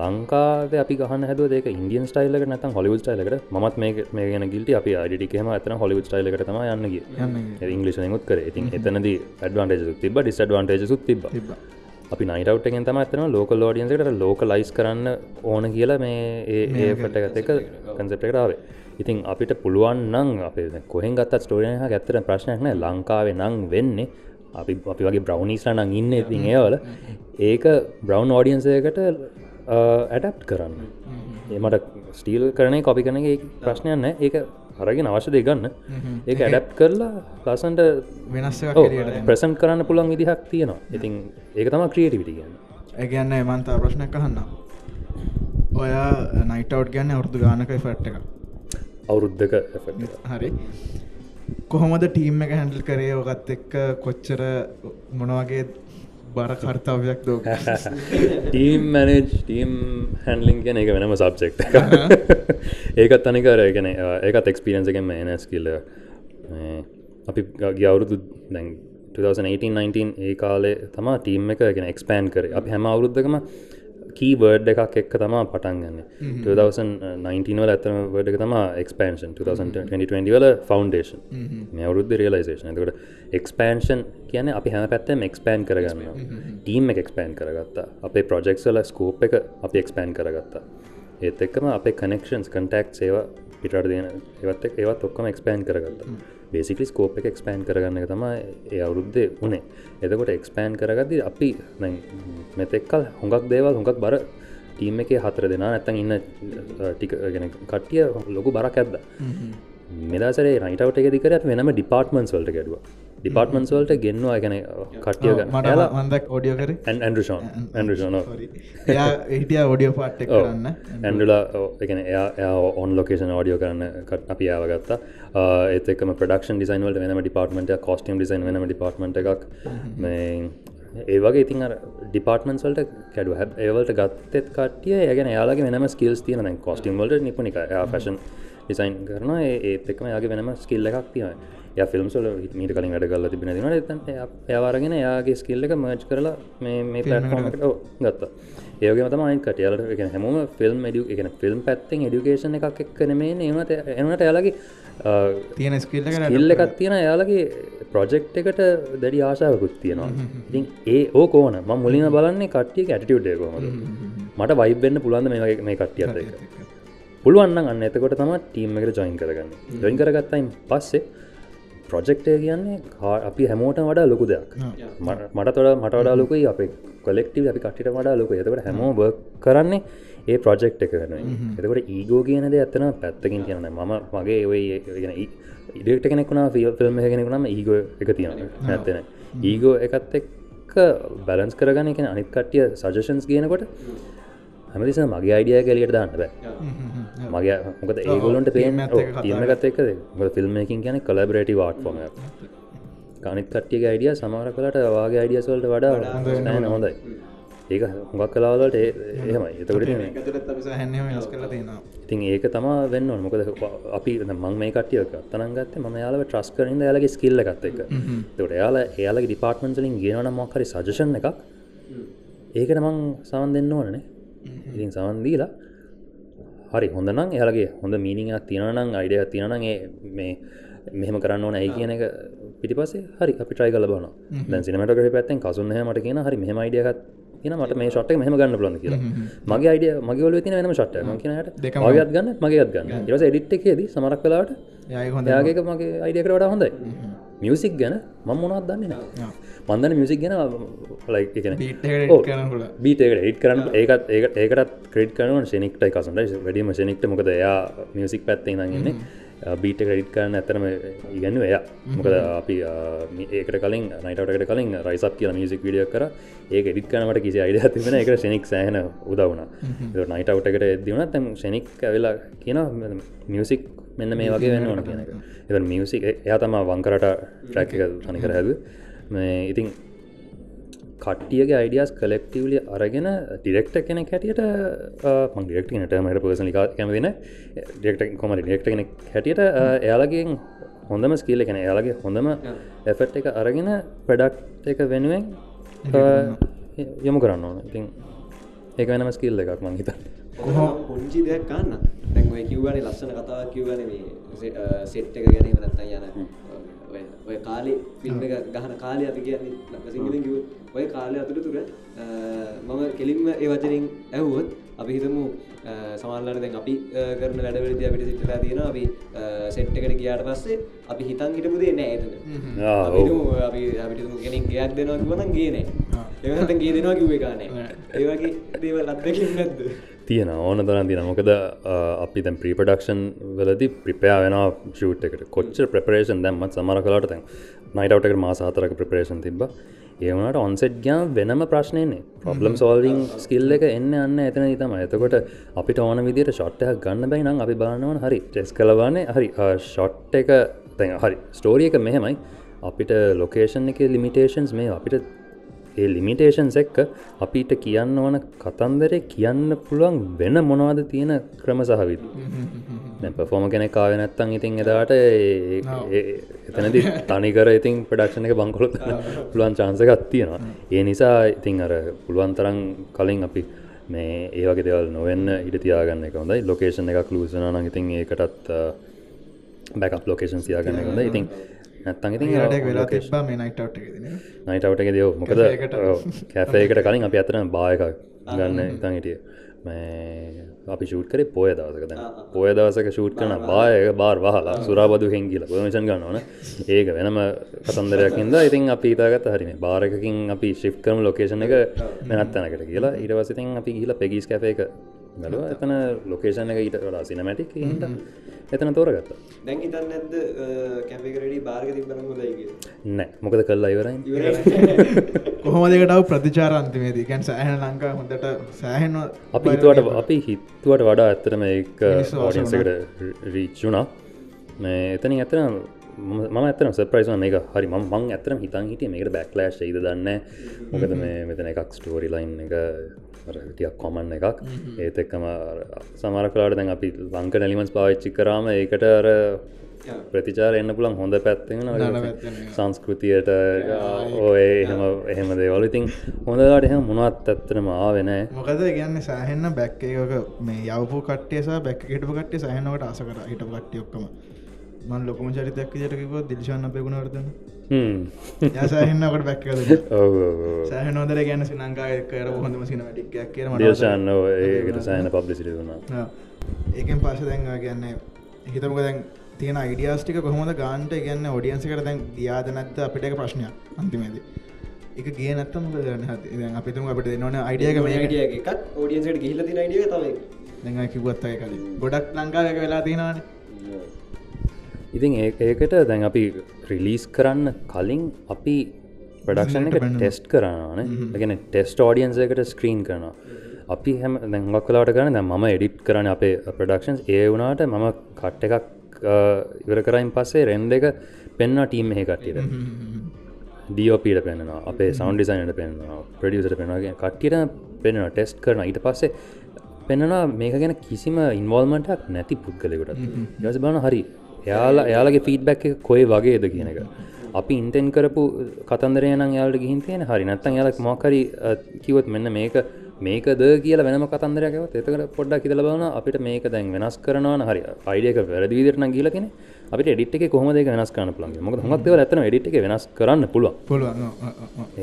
ලංකාව අපි ගහන හැද ඒක ඉන්දියන් ස්ටයිල්ල නත හොලිවුඩ් ටයිලකට මත් මේ මේ ගෙන ගිල්ට අපි අඩිකම ඇතන හොලිවුඩ් ටයිලකට තම යන්නගේ ඉංගලිෂ ුත් කර. ඉතින් එතනද ඩවන්ටජ තිබ ඩිස්ඩවන්ටජ සුත් තිබ අපි නයිටවට් එකෙන් තම ඇතන ලෝක ලෝඩියන්සකට ලෝක ලයිස් කරන්න ඕන කියලා මේ ඒ පටගත එක කන්සෙප්ටකටාවේ ඉතින් අපිට පුළුවන් නං අප කොහෙන් ගත් ස්ටෝරිය ඇත්තර ප්‍රශ්නයක්න ලංකාවේ නං වෙන්නේ අපි අපි වගේ බ්‍රව්නිස්ලා නං ඉන්න ඉතින් ඒවල. ඒක බ්‍රවන්් ෝඩියන්සයකට ඇඩප් කරන්න. එමට ස්ටීල් කරනය කොපි කන ප්‍රශ්නයන්න ඒක අරගෙන අවශ්‍ය ගන්න. ඒක ඇඩප් කරලා ලසන්ට වෙනස් ප්‍රසන්් කරන්න පුළන් විදිහක් තියෙනවා. ඉතින් ඒක තම ක්‍රියටිවිටි ගන්න ඇගන්න එමන්තා ප්‍රශ්නයක් කහන්න ඔයා නයිටවට් ගැන්න අවුරදු ගානකයි ෆට් එක අවුරුද්ධක හරි කොහොමද ටීම් එක හැන්ඩල් කරේ? ඔකත් එක්ක කොච්චර මොනවගේ බර කර්තාවයක් දෝ? ටීම් මැනජ් ටීම් හැන්ලිින් කියන එක වෙනම සබ්ෙක්් ඒකත් අනිකර ගැන ඒකත් එක්ස්පිරන්ස එකෙන් එනස් කිල්ල අපි ගිය අවුරුදු දැන් 2018-19 ඒ කාලේ තම ටීම් එක ගෙන එක්ස්පෑන් කර. අපි හැම අවුරුද්ධකම කීවර්ඩ් එකක් එක්ක තමා පටන් ගන්න. 2019 වල ඇතම වඩ එක තම එක්ස්පන්ෂන් 2020 වල ෆෞන්ඩේෂන් මේ අවුරුද්ධ රියලයිසේෂන එතකට එක්ස්පන්ෂන් කියන අපි හැම පැත්තම එක්ස්පෑන් කරගන්න ටීම් එක එක්ස්පෑන් කරගත්තා. අපේ ප්‍රොජෙක්ස්වල ස්කෝප් එක අපි එක්ස්පෑන් කරගත්තා. ඒත් එක්කම අපේ කනෙක්ෂන්ස් කටක් සේවා පිටට දෙන ඒවත් ඒවත් ඔක්කම එක්ස්පෑන් කරගත්ත බේසිකලි ස්කෝප් එක එක්ස්පෑන් කරගන්න තම ඒ අවුරුද්දේ වනේ එතකොට එක්ස්පෑන් කරගදදි අපි මෙතෙක්කල් හොඟක් දේවල් හොඟක් බර ටීම් එක හතර දෙනා නැත්තන් ඉන්න ටික ගෙන කට්ටිය ලොකු බරක් ඇද්ද. මෙදාසරේ රයිටවට එක දිකර වෙනම ඩිපාර්ටමන්ස් වලට ගැඩුව ඩිපාර්ටමන්ස් වලට ගෙන්වා ගැන කට්ටිය මට යාලා මන්දක් ඔඩියෝ කර. ඇන්ඩෂෝන් ඇන්ඩෂෝන හිටිය ඔඩියෝ පාට් කරන්න. ඇන්ඩලා එකන එයා ඔන් ලොකේෂන් ෝඩියෝ කරන්න කට අපි යාවගත්තා ඒතකම ප්‍රඩක්ෂන් ඩිසයින්වලට වෙනම ඩිපාර්ටමට කොස්ටම් ඩිසයින් වෙනම ඩිපාර්ටමට එකක්. මේ ඒවගේ ඉතින් ඩිපාර්ටමන්ස් වලට කැඩු හැ ඒවලට ගත්තෙත් කටිය ඒගෙන යාලගේ වෙනම ස්කිල්ස් තියන කොස්ටිම් වලට නිපනික ෆෂන් ඩිසයින් කරන ඒත් එක්ම යාගේ වෙනම ස්කිල්ල එකක් තියන ය ෆිල්ම්සල මීට කලින් වැඩ කල්ල තිබෙන න යවාරගෙන යාගේ ස්කිල්ල එක මර්ච් කරලා මේ පලට්ෆෝර්මට ගත්තා. ඒගේ තම අයිකට යාලට එක හැමෝම ෆිල්ම් ඩිය එක ෆිල්ම් පැත්තෙන් එඩිකේෂන් එකක් එක්කන මේ එමට එනට යාලගේ තියෙන ස්කිල්ල ඉල්ල එකක් තියෙන යාලගේ ප්‍රොජෙක්් එකට දැඩි ආශාවකුත් තියෙනවා. ඉතින් ඒ ඕ කෝන ම මුලින් බලන්නේ කට්ටිය ඇටියුඩ් කොමද මට වයිබෙන්න්න පුළන්ද මේ මේ කට්ටියත් එක පුළුවන්න අන්න එතකොට තම ටීම් එකට ජොයින් කරගන්න. ජොයින් කරගත්තයින් පස්සේ ප්‍රොජෙක්ටය කියන්නේ අපි හැමෝට වඩා ලොකු දෙයක්. මට තොட මට වඩා ලොකුයි. අප කොලෙක්ටව අපි කට්ට වඩා ලොක එතකට හැමෝ බ කරන්නේ ඒ ප්‍රොජෙක්් එක වෙන එතකොට ඒගෝ කියනද ඇත්තන පැත්තකින් කියන්න මම මගේ ඔය ගෙන ඉඩෙක්ට කෙනෙකුුණා ෆිල් ෆිල්ම් කෙනෙකුනම ඒගෝ එක තියෙන නැත්තෙන ඒගෝ එකත් එක්ක බැලන්ස් කරගන්න එක අනිත් කට්ටිය සජෂන්ස් කියනකොට හැමතිස මගේ අයිඩිය කලියට දාන්න බෑ. මගේ මොකද ඒගොලොන්ට පේන තියමගත් එක්කද මොද ෆිල්ම්මකින් කියන කලබරටි වාට් ෆෝම ගනිත් කට්ටිය අයිඩිය සමහර කලට වාගේ අයිඩියස්වලට වඩා න හොඳයි. ඒක හොඟක් කලාවලට එහෙමයි. එතකට ඉතින් ඒක තම වෙන්න මොකද අපි මං මේ කටියක තනගත් ම යාල ට්‍රස් කරින්ද යාලගේ ස්කිල්ල ගත්ත එක තොට යාල එයාලගේ ඩිපාර්ටමන්ටලින් ගේන මොක්හරි සජෂන් එකක්. ඒකට මං සවන් දෙන්න ඕනනේ ඉතින් සවන්දීලා හරි හොඳනම් එයාලගේ හොඳ මීනිියක් තියෙනනම් අයිඩය තියෙනගේ මේ මෙහම කරන්න ඕන ඇයි කියන එක පිටිපසේ හරි අපි ට්‍රයි කල බන දැ සිනමට පැත්තෙන් කසුන්න මට කියන හරි මෙහම අයිඩියකත් කියන මට මේ ෂොට් මෙහම ගන්න බලන්න කියලා. මගේ අයිඩිය මගේ ඔල තින වෙනම ෂොට් මකිනට මගේත් ගන්න මගේත් ගන්න. ඉරස එඩිට් එකේද සමරක් කලාට යාගේක මගේ අයිඩියකට වඩා හොඳයි. මියසික් ගැන මම මොනවත් දන්නේ නෑ මන්දන මියසික් ගැන ලයි කියන බීටකට ඒට කරන්න ඒකත් ඒකට ඒකටත් ක්‍රේට් කරන ශනික්ටයි කසට වැඩීම ශනික්ට මොකද එයා මියසික් පැත්තේ නගන්නේ බීට ක්‍රඩිට් කරන්න ඇතරම ඉගන්න එය. මොකද අපි ඒකට කලින් නයිටට කලින් රයිසක් කියල මියසික් විඩිය කර. ඒ එඩිත් කනට කිසි අයිඩ තිබෙන එක ශනික් සෑහන උදවුණ නයිටවටකට එදදිවන තැම් ශනික් ඇවෙලා කියන මියසික් මෙන්න මේ වගේ වෙන්න ඕන කියන එක. එ මියසික් එයා තම වංකරට ට්‍රැක් එක තනි කර හැද ඉතින් කට්ටියගේ අයිඩියස් කලෙක්ටවලි අරගෙන ඩිරෙක්ට කෙන හැටියට මං ඩෙක්ට නටමට පර්සන කැමතින ඩෙක්ට කොම ඩෙක්ට කෙන හැටියට එයාලගෙන් හොඳම ස්කිල්ල කෙන එයාලගේ හොඳම එෆට් එක අරගෙන ප්‍රඩක්් එක වෙනුවෙන් යොමු කරන්න ඕන. ඉතින් ඒක වෙනම ස්කිල්ල එකක් මං හිත පුංචි දෙයක් ගන්න. දැන්ඔය කිව්වනේ ලස්සන කතාව කිව්වන මේ සෙට් එක ගැනීම නැත්තන් යන ඔය කාලේ ෆිල්ම් එක ගහන කාලය අපි කියන්නේ සිංහලෙන් කිව්වොත් ඔය කාලය අතරතුර මම කෙලින්ම ඒ වචනින් ඇහුවොත් අපි හිතමු සමහරවිට දැන් අපි කරන වැඩවලදී අපිට සිද්ධලා තියෙනවා අපි සෙට් එකට ගියාට පස්සේ අපි හිතන් හිටපු දේ නෑ එතන. අපි හිතමු අපි අපිට කෙනෙක් ගයක් දෙනවා කිව්වනම් ගේ නෑ. ඒක නැත්නම් ගේ දෙනවා කිව්ව එක නෑ. ඒ වගේ දේවල් අත්දැකීම් නැද්ද? තියෙන ඕන තරන් තින මොකද අපි තැන් ප්‍රීපඩක්ෂන් වලදි ප්‍රිපයා වෙන ෂූට් එකට කොච්ච ප්‍රපරේෂන් දැම්මත් සමර කලාට තැන් නයිටවටක මාසාතරක ප්‍රපරේෂන් තිබ ඒවනට ඔන්සෙට් ගයා වෙනම ප්‍රශ්නයන්නේ ප්‍රබ්ලම් සෝල්විං ස්කිල්ල එක එන්න අන්න එතන තම එතකොට අපිට ඕන විදිට ෂොට්ටයක් ගන්න බයි නම් අපි බලන්නවන හරි. ටෙස් කලවානේ හරි. ෂොට් එක තැන් හරි. ස්ටෝරිය එක මෙහෙමයි. අපිට ලොකේෂන් එක ලිමිටේෂන්ස් මේ අපිට ඒ ලිමිටේෂන්ස් එක්ක අපිට කියන්න ඕන කතන්දරේ කියන්න පුළුවන් වෙන මොනවද තියෙන ක්‍රම සහවිද පෆෝම කෙනෙ කාව නැත්තන් ඉතින් එදාට එතනදි තනිකර ඉතින් ප්‍රඩක්ෂණ එක බංකොලොත් පුළුවන් චාන්සකත් තියෙනවා. ඒ නිසා ඉතින් අර පුළුවන් තරන් කලින් අපි මේ ඒවගේ දෙවල් නොවෙන්න ඉට තියාගන්න එක හොඳයි. ලොකේෂන් එකක් ලූසන ඉතින් ඒකටත් බැකප් ලොකේෂන් තියාගන්න හොඳ ඉතින් නැත්තන් ඉතින් නයිටවට එක දව මොකද කැෆේකට කලින් අප අතරන බායක ගන්න ඉතන් හිටිය මේ අපි ෂූට් කරේ පොය දවසක දැන් පොය දවසක ෂූට් කරන බායක බාර් වහලා. සුරාබදු හෙංගිල පොමෂන් ගන්න ඕන ඒක වෙනම කතන්දරයක්ින්ද ඉතින් අපි ඉතාගත් හරිම බාරකින් අපි ශිප් කරම ලොකේෂන එක වෙනත් තැනකට කියලා. ඉරවසිතින් අපි ගිහිල පෙගිස් කැප එක බැලුව එතන ලොකේෂන එක ඊට වඩා සිනමැටික් හිට එතන තෝරගත්ත. දැන් හිතන්න ඇද කැපිකරඩි බාර්ග තිබනම දයිග නෑ. මොකද කල්ලා ඉවරයි? කොහොම දෙකටව ප්‍රතිචාර අන්තිමේදී කැන් සෑහන ලංකා හොඳට සෑහෙන්ව අපි හිතුවට අපි හිතුවට වඩා මිනිස්සු ආස ෝඩියන්සකට රීච්චුණා මේ එතනින් ඇතන ම ඇතන සප්‍රයිස් මේක හරි ම ඇතරම හිතන් හිටිය මේකට බැක්ලෑශ් යිද දන්න මොකද මේ මෙතන එකක් ස්ටෝරි ලයින් එක ටියක් කොමන් එකක්. ඒත් එක්කම සමර කලාට දැන් අපි ලංක නැලිමස් පාවිච්චි කරාම ඒකට අර ප්‍රතිචාර එන්න පුළන් හොඳ පැත්තෙන සංස්කෘතියට ඔය එහෙම එහෙම දේවල. ඉතින් හොඳලාට එහෙම මොනවත් ඇත්තනම ආවෙනෑ මොකද ගන්න සෑහෙන්න බැක් එකක මේ යවපු කට්ටියස බැක් හිටපු කට්ටිය සහනකට ආස කර. හිට කට්ටිය ඔක්කම මන් ලොකම චරිතයක් ජටකිව දිලිශන්න පෙගුණවර්තන යසාහෙන්නකට බැක්කද සෑහනෝදර ගැන සිනංකා කර හොඳම සිනමටික්යක් කියර දේශන්න ඒකට සෑන පබ්ලිසිට වුණා ඒකෙන් පස දැන් ගැන්න හිතමක දැන් තියෙන අයිඩියස්ටික කොහොමද ගාන්ට ගන්න ොඩියන්සිකට දැන් යාද නැත්ත අපිට ප්‍රශ්නයක් අන්තිමේද. එක ගේ නැත්තම ගන්න අපිතුම අපට දෙන්නවන අයිඩියක මේ ඩිය එකක්. ෝඩියන්සට ගිහිල තින අයිඩිය තවයි දැඟ කිවත්තය කලින්. ගොඩක් ලංකාවක වෙලා තියෙනවාන ඉතින් ඒකට දැන් අපි රිලීස් කරන්න කලින් අපි ප්‍රඩක්ෂන් එක ටෙස්ට් කරනන එකන ටෙස්ට ෝඩියන්ස එකට ස්ක්‍රීන් කරනවා. අපි හැම දැංගක් කලාට කරන දැ ම එඩිට් කරන අපේ ප්‍රඩක්ෂන්ස් ඒ වුණට මම කට්ට එකක් ඉවර කරයින් පස්සේ රෙන්ඩ එක පෙන්න්න ටීම් එහ කට්ටියට. ඩියෝපීට පෙන්නවා අපේ සෞන් ඩිසයිනට පෙන්නවා ප්‍රඩියසට පෙනවාගේ කට්ටියට පෙන්නවා ටෙස්ට් කරන ඊට පස්සේ පෙන්නවා මේක ගැන කිසිම ඉන්වල්මටක් නැති පුද්ගලෙකුට යස බන හරි එයාලා එයාලගේ ෆීඩ්බැක් එක කොයි වගේද කියන එක. අපි ඉන්ටෙන් කරපු කතන්දරය නම් යාලට ගිහින් තියෙන හරි නැත්තන් යාලක් මොකරි කිවත් මෙන්න මේක මේකද කියල වෙනම කතන්දරයකවත් එතකට පොඩ්ඩක් හිතල බලන අපිට මේක දැන් වෙනස් කරනවා හරි අයිඩියක වැරදිවිදිරන ගීල කෙන අපිට එඩිට එක කොහොම දෙක වෙනස් කරන්න පුළන්ගේ මොක හොක්ව ඇතන එඩිට එක වෙනස් කරන්න පුළුවන්. පුළුවන්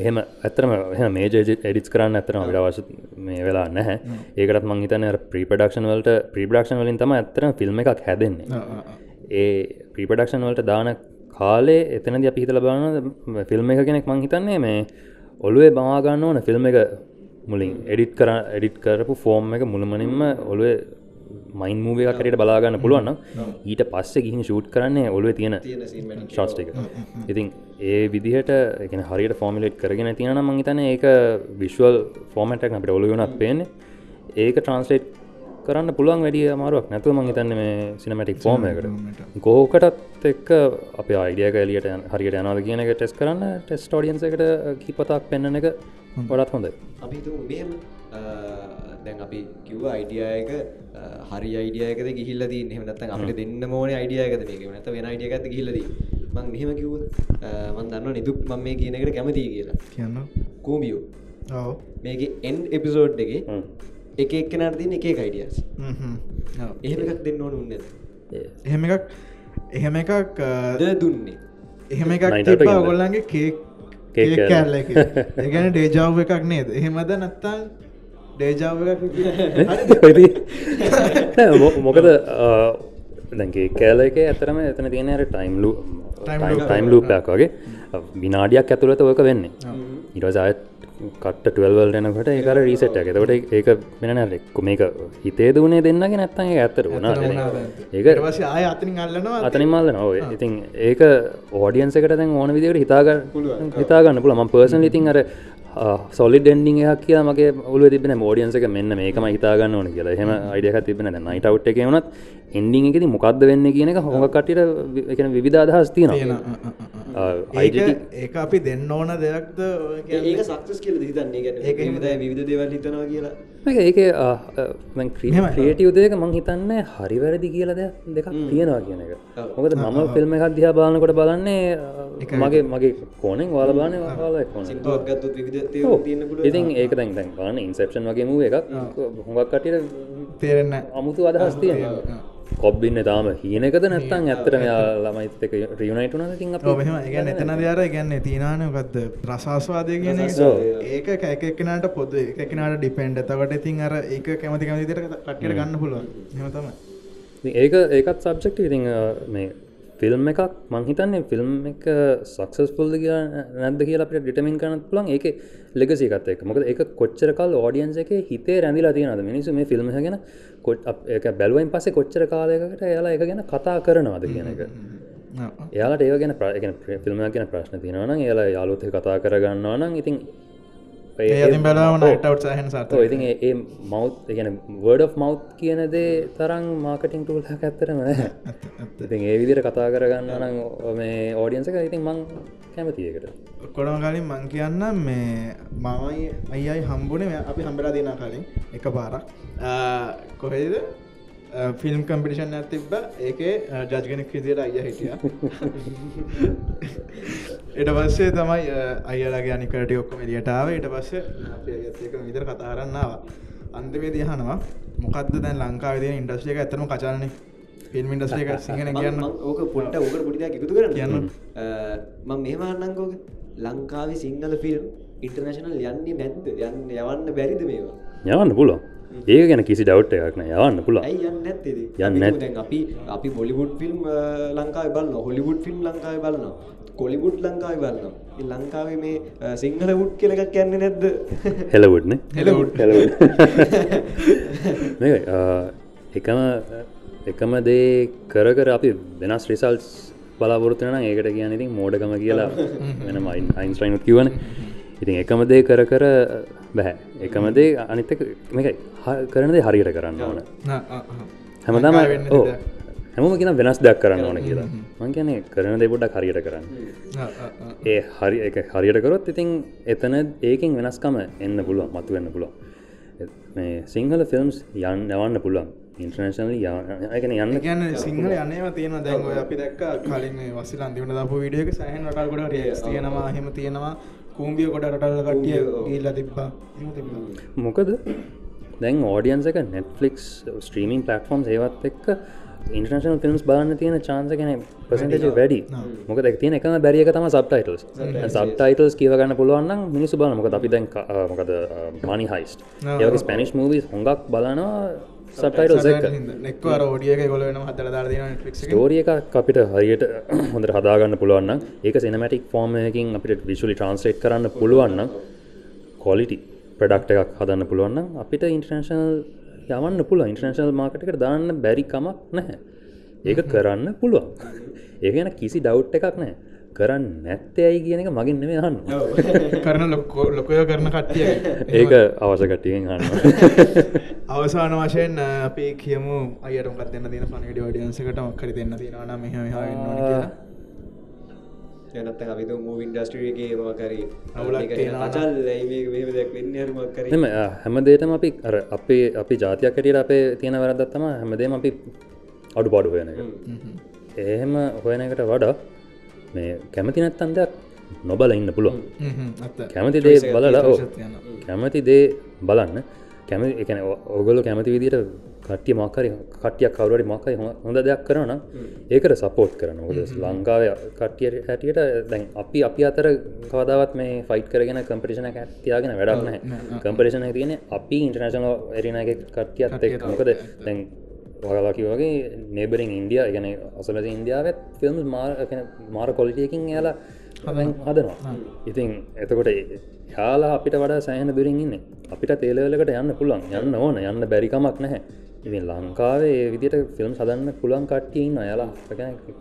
එහෙම ඇතරම මේජ එඩිස් කරන්න ඇතරම විඩවශ මේ වෙලා නැහැ. ඒකට මං හිතන ප්‍රීපඩක්ෂන් වලට ප්‍රීපඩක්ෂන් වලින් තම ඇතරම ෆිල්ම් එකක් හැදෙන්නේ ඒ ප්‍රීපඩක්ෂන් වලට දාන කාලේ එතනද අපි හිතල බලන ෆිල්ම් එක කෙනෙක් මං හිතන්නේ මේ ඔළුවේ බවාගන්න ඕන ෆිල්ම් එක මුලින් එඩිට් කර එඩිට් කරපු ෆෝර්ම් එක මුළමනින්ම ඔළුවේ මයින් මූව එක කරට බලාගන්න පුළුවන් ඊට පස්සේ ගිහින් ෂූට් කරන්නේ ඔළුව තියෙන ශස්ට එක ඉතින් ඒ විදිහට එක හරියට ෆෝමිලෙට් කරගෙන තියෙන මං හිතන ඒක විශ්වල් ෆෝමටක් අපට ඔලුවනක් පේන්නේ. ඒක ට්‍රන්ස්ලේට් කරන්න පුළුවන් වැඩිය අමාරුවක් නැතුව මං හිතන්න මේ සිනමටික් ෆෝර්ම එකට. කෝකටත් එක්ක අප අයිඩියක එලියට හරියට යනද කියන එක ටෙස් කරන්න ටෙස් ෝඩියන්ස එකට කිපතක් පෙන්න්න එක ගොඩත් හොඳ අපි දැන් අපි කිව්ව අයිඩියයක හරි අයිඩියයකද ගිහිල්ල දී එහෙම නැත්නම් අපිට දෙන්න ඕනේ අයිඩියයකද මේක. නැත්නම් වෙන අයිඩියයකද ගිහිල්ල දී මම මෙහෙම කිව්වොත් අ, මම දන්නවා නිදුක් මම මේ කියන එකට කැමතියි කියලා. කියන්න. කූඹියෝ. ඔව මේකේ එන්ඩ් එපිසෝඩ් එකේ එක එක්කෙනාට තියෙන එක එක අයිඩියස් එහෙම එකක් දෙන්න ඕන උන්නේ එහෙම එකක් එහෙම එකක් දුන්නේ. එහෙම එකක්? ඔගොල්ලන්ගේ කේක් කේක් කේක් කෑල්ල. කෑල්ල එක. ඒ ගැන ඩේජාව් එකක් නේද? එහෙමද නැත්තං ඩේජාව එකක් මොකද දැගේ කෑල එක ඇතරම එතන තියෙන අර ටයිම්ලු. ටයිම් ලූපයක් වගේ. විනාඩියක් ඇතුළත ඔක වෙන්නේ. ඉරස අයත් කට ටවල්වල් එනකට ඒකර රීසට් එක තකට ඒක වෙන එක්ක මේක හිතේ දුනේ දෙන්නගේ නැත්තන් ඇත්තර වුණා. ඒක අතනි මල්ල නොව ඉතින් ඒක ඕඩියන්ස එකට දැන් ඕන විදිකට හිතාග හිතාගන්න පුළ ම පර්සන් ඉතින් අර සොලි ඩෙන්ඩිං එකක් කිය මගේ ඔලු තිබෙන ෝඩියන්සක මෙන්න මේකම හිතාගන්න ඕන කියලා. එහෙම අයිඩියක තිබෙන නයිට අවට් එක වුණත් එන්ඩිං එකති මොකක්ද වෙන්න කියන එක හොඟ එකන විධාදහස් තියෙනවා ඒක ඒක අපි දෙන්න ඕන දෙයක්ද? ඒක සක්සස් කියල හිතන්නේ. ගැන හිතයි විවිධ දේවල් හිතනවා කියලා. ඒක එහෙමයි. ක්‍රියටව දෙක මං හිතන්න හරි වැරදි කියල දෙයක් දෙකක් තියෙනවා කියන එක. මොකද මම ෆිල්ම් එකක් දිහා බලන්නකොට බලන්නේ මගේ මගේ කෝනෙන් වාල බාන ඉතින් ඒක දැන් දැන් බලන්න ඉන්සප්ෂන් වගේ මූ එකක්. හොඟක් කටියට තේරෙන්න අමුතු අදහස් තියෙන කොබ්බින්න තාම හීනකද නැත්තන් ඇත්තට මෙයා ළමයිත් එක රියනයිට වන තින් අප? මෙහම එක එතන දයාර ගැන්න තිනානකක්ද ප්‍රශස්වාදය කියන ඒක කැකෙක්නට පොද එකනට ඩිපෙන්ඩ තවට ඉතින් අර ඒක කැමති කමතිට කට්ට ගන්න පුළුවන්. හෙමතම ඒක ඒකත් සබ්ජෙක්ට ඉතින් අ, මේ ෆිල්ම් එකක්. මංහිතන්නේ ෆිල්ම් එක සක්සස්පුල්ද කිය නැද්ද කියලා අපට ඩිටමින් කරන්න පුළන් ඒක ලෙගසිකත් එක මොකද එක කොච්චර කල් ෝඩියන්ස එක හිතේ රැඳිලා තියෙනද මිනිසු මේ ෆිල්ම් ගැන කොට් එක බැලුවෙන් පස්සේ කොච්චර කාලයකට එයාලා එක ගැන කතා කරනවාද කියන එක. එයාලට ඒ ගැන ප්‍රගෙන ෆිල්ම් ගැන ප්‍රශ්න තියෙනවන එයාලා යාලුත් කතා කරගන්නවා නම් ඉතින් ඒතින් බැලාවන ටව් සහන් සත ඉතින් ඒ- මව් ගැන of මව් කියන දේ තරම් මාකටින් ටූල්හ ඇත්තරම ඉතින් ඒ විදිර කතා කරගන්න නම් මේ ඕඩියන්ස එක ඉතින් මං කැමතියකට කොඩම කලින් මං කියන්න මේ මමයි අයියි හම්බුනේ. මෙ- අපි හම්බලා දෙන කලින් එක පාරක් කොහෙද ෆිල්ම් කම්පිටිෂන් ඇතිබ්බ ඒකේ ජජගෙනෙක් විදියට අය හිටිය එට පස්සේ තමයි අයලගේ අනිකට ඔක්කොම එලියටාව ඊට පස්සේ විතර කතාරන්නාව අන්තිමේ දියහනවා මොකක්ද දැන් ලංකාවද ඉන්ඩස්්‍රියක ඇතම කචාලන ෆිල්ම් ඉන්ඩස්්‍රියක සිංහන කියන්න ඕක පොට්ට ඕකට පොඩිදයක් එකතු කරන්න කියන්න. මං මෙහමන්නංකෝක ලංකාවේ සිංහල ෆිල්ම් ඉන්ටර්නශනල් යන්නේ නැද්ද යන්න යවන්න බැරිද මේවා යවන්න පුළුව ඒක ගැන කිසි ඩවට් එකක්න යවන්න ඇයි යන්න යන්න අපි අපි බොලිවුඩ් ෆිල්ම් ලංකාව බලන්න හොලිවුඩ් ෆිල්ම් ලංකාව බලන්න කොලිවුඩ් ලංකාව බලන්න ලංකාවේ මේ සිංහල වුඩ් කියල එකක් කියන්නේ නැද්ද? හෙලවුඩ්න හෙලවුඩ්. එකම එකම දේ කර කර අපි වෙනස් රිසල්ස් බලාපොරත්තුන ඒකට කියන ඉතින් මෝඩකම කියලා වෙනම අයින්ස්ටයිනුත් කිවන ඉතින් එකම දේ කර කර බැහැ එකම දේ අනිත්තක මේකයි. හ- කරන දේ හරියට කරන්න ඕන. හැමදාම ඕ. හැමම කියෙන වෙනස් දෙයක් කරන්න ඕන කියලා. මං කියන්නේ කරන දේ පොඩ්ඩක් හරියට කරන්න. ඒ හරි එක හරියට කරොත් ඉතින් එතන ඒකින් වෙනස්කම එන්න පුළුවන් මතු වෙන්න පුළුවන්. මේ සිංහල ෆිල්ම්ස් යන්න යවන්න පුළුවන් ඉන්ටර්නේශනල යන යන්න. ගැන සිංහල යනේම තියෙන දැන් ඔය අපි දැක්ක කලින් වසිල අන්තිමට දපු වීඩියක සහන් රටල් ගොඩ රියස් තියෙනවා. හෙම තියෙනවා. කූම්බිය කොට රටල් කටිය ගීල්ල තිබ්බා. එහෙම. මොකද? දැන් ෝඩියන්ස එක නෙට්ෆලික්ස් ස්ට්‍රීමින් පලටෆෝම් ඒවත් එක්ක ඉන්ටර්නශනල් ෆිල්ම්ස් බලන්න තියෙන චාන්ස ගැන පසටජ වැඩි. මොක තින එක බැරිියක තම සබ්ටයිටල්ස් සබ්ටයිටල්ස් කියවගන්න පුළුවන්න මිනිසු බල මොක අපි දැන් මොකද මනි හයිස්ට ඒවගේ ස්පැනිශ් මූවිස් හොඟක් බලනවා අර ෝඩියක ගොල වෙන හතර දාර දෙන ෆික් ස්ටෝරිය එක. අපිට හරියට හොඳට හදාගන්න පුළුවන්න ඒක සිනමටික් ෆෝර්මයකින් අපිට විශලි ට්‍රන්ස්ලේට් කරන්න පුළුවන්න කොලිටි ප්‍රඩක්ට එකක් හදන්න පුළුවන්න අපිට ඉන්ටර්නශනල් යවන්න පුළුව ඉන්ටර්නශනල් මාකටකට දාන්න බැරිකමක් නැහැ. ඒක කරන්න පුළුවන්. ඒ ගැන කිසි ඩව් එකක් නෑ කරන්න නැත්තේ ඇයි කියන එක මගින් නෙමේ හන්න කරන ලොකෝ ලොකය කරන කට්ටිය ඒක අවසකටියෙන් හන්න අවසාන වශයෙන් අපි කියමු අයට මොකක් දෙන්න තියෙන පනිඩි ෝඩියන්සකට මක්කරි දෙන්න තියෙනවා මෙහ කියලා. එනත්තන් අපි මූ ඉන්ඩස්ට්‍රියගේ මොකරි අවුලක් තියෙනවා. අචල් ඇයි දෙයක් වෙන්න? හරුමක්කර එම හැම දේටම අපි අර අපේ අපි ජාතියක් කටියට අපේ තියෙන වැරදත්තම හැමදේම අපි අඩු පාඩු හොයන එක. එහෙම හොයන එකට වඩා මේ කැමති නැත්තන් දෙයක් නොබල ඉන්න පුළුවන්. කැමති දේ බලලා කැමති දේ බලන්න කැමති එකන ඔගොල කැමති විදිට කටිය මක්කරි කටියක් කවරට මක්කයි හොඳ දෙයක් කරන ඒකට සපෝට් කරන ොද ලංකාව කටිය හැටියට දැන් අපි අපි අතර කවදාවත් මේ ෆයිට් කරගෙන කම්පිටිෂන ඇතියාගෙන වැඩක් නෑ කම්පිටිෂන තියෙන අපි ඉන්ටර්නශනල එරින එක කටියත් එක් මොකද දැන් වගලාකි වගේ නේබරින් ඉන්දිය ගැන අසලස ඉන්දියාවත් ෆිල්ම් මාර මාර කොලිටියකින් යාලා හදනවා. ඉතින් එතකොට යාලා අපිට වඩා සෑහන දුරින් ඉන්න. අපිට තේලවලකට යන්න පුළුවන්. යන්න ඕන. යන්න බැරිකමක් නැහැ. ඉතින් ලංකාවේ විදිට ෆිල්ම් සදන්න පුළන් කට්ටියන්න අයලා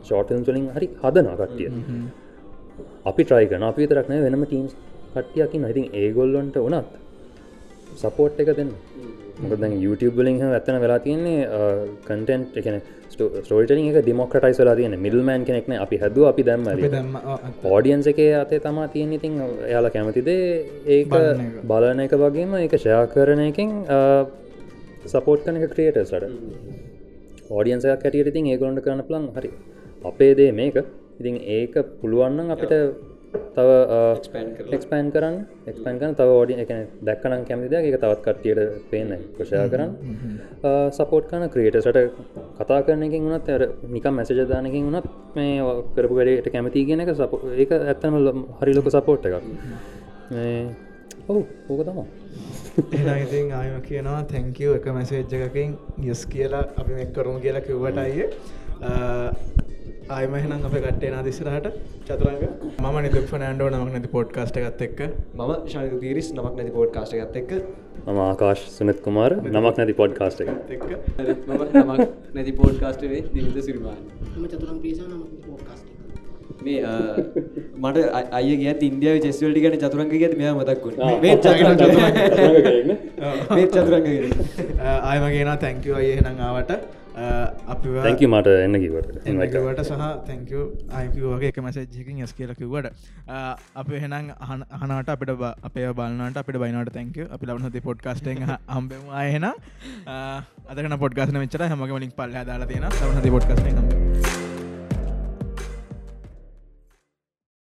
ෂෝටන් තුලින් හරි හදනවා කට්ටිය. අපි ට්‍රයිකන අපි තරක්නෑ වෙනම ටීම්ස් කට්ටියකින් ඉතින් ඒගොල්ලොන්ට වනත් සපෝට් එක දෙන්න. මොකද YouTube හැම ඇත්තන වෙලා තියෙන්නේ කටෙන්ට් එකන ස්ටෝටරින් එක ඩිමොක්‍රටයිස් වෙලා තියෙන මිල්මෑන් කෙනෙක්න අපි හැදුව අපි දැම්ම ඕඩියන්ස එක අතේ තමා තියෙන ඉතින් එයාලා කැමතිදේ ඒක බලන එක. වගේම එක ෂයා කරන එකින් සපෝට් කන එක ක්‍රියටර්ස්ට ඕඩියන්සයක් කැටියට ඉතින් ඒගොලන්ට කරන්න ප්ලන් හරි. අපේ දේ මේක. ඉතින් ඒක පුළුවන්න අපිට තව. එක්ස්පෑන් කරන්න. එක්ස්පෑන් කරන තව ෝඩි එක දැක්කනම් කැමතිද එක තවත් කට්ටියට පේන ප්‍රශයා කරන්න. සපෝට් කන ක්‍රියටසට කතා කරනකින් වුණත් ඇර නිකම් මැසජ දානකින් වුණත් මේ කරපු වැඩට කැමති කියන එක සප ඒක ඇත්තම හරි ලොක සපෝට් එකක්. ඔවු ඕක තමා එනා ඉතින් ආයම කියනවා තැංකව එක මැසේජ් එකකින් යස් කියලා අපි මෙක් කරුම කියලා කිව්වට අයිය ආයම එහෙනම් අප කට්ටේනා දිස්සරහට චතුරංග ම නිදුක් නෑන්ඩෝ නමක් නැති පොඩ්කාස්ට එකත් එක්ක. මම ශනික පිරිස් නමක් නැති පෝඩ් කාස්ට ගත්ත එක්ක. මම ආකාශ සුනත් කුමාර නමක් නැති පොඩ්කාස්ට එක එක්ක. මම නමක් නැති පෝඩ් කාස්ටේ දිවිද සිරිමාන්. එම චතුරම් පිරිසා නම පෝඩ්කාස්ට් මේ අ, මට අය ගිය ඉන්දියාව චෙස්වල්ටි ගැන චතුරංග ගැත මෙයා මතක්කුණ මේ චතුරංග මේ චතුරංග ආයම කියන තැංකව අය එහෙනම් ආවට අපි තැංක මට එන්න කිවට සහ තැංකව අයකිවගේ එක මැසේජ්ජකින් යස් කියල කිවට අප එහෙනම් අහනට අපිට අපේ බලන්නට අපිට බයිනට තැංක අපි ලබනති පොඩ්කාස්ටෙන් හම්බෙම. අයහෙන අදකන පොඩ්ගස්න වෙච්චර හැමග මලින් පල්ල දාලා තියෙන ලබනති පොඩ්කස්න හම්බ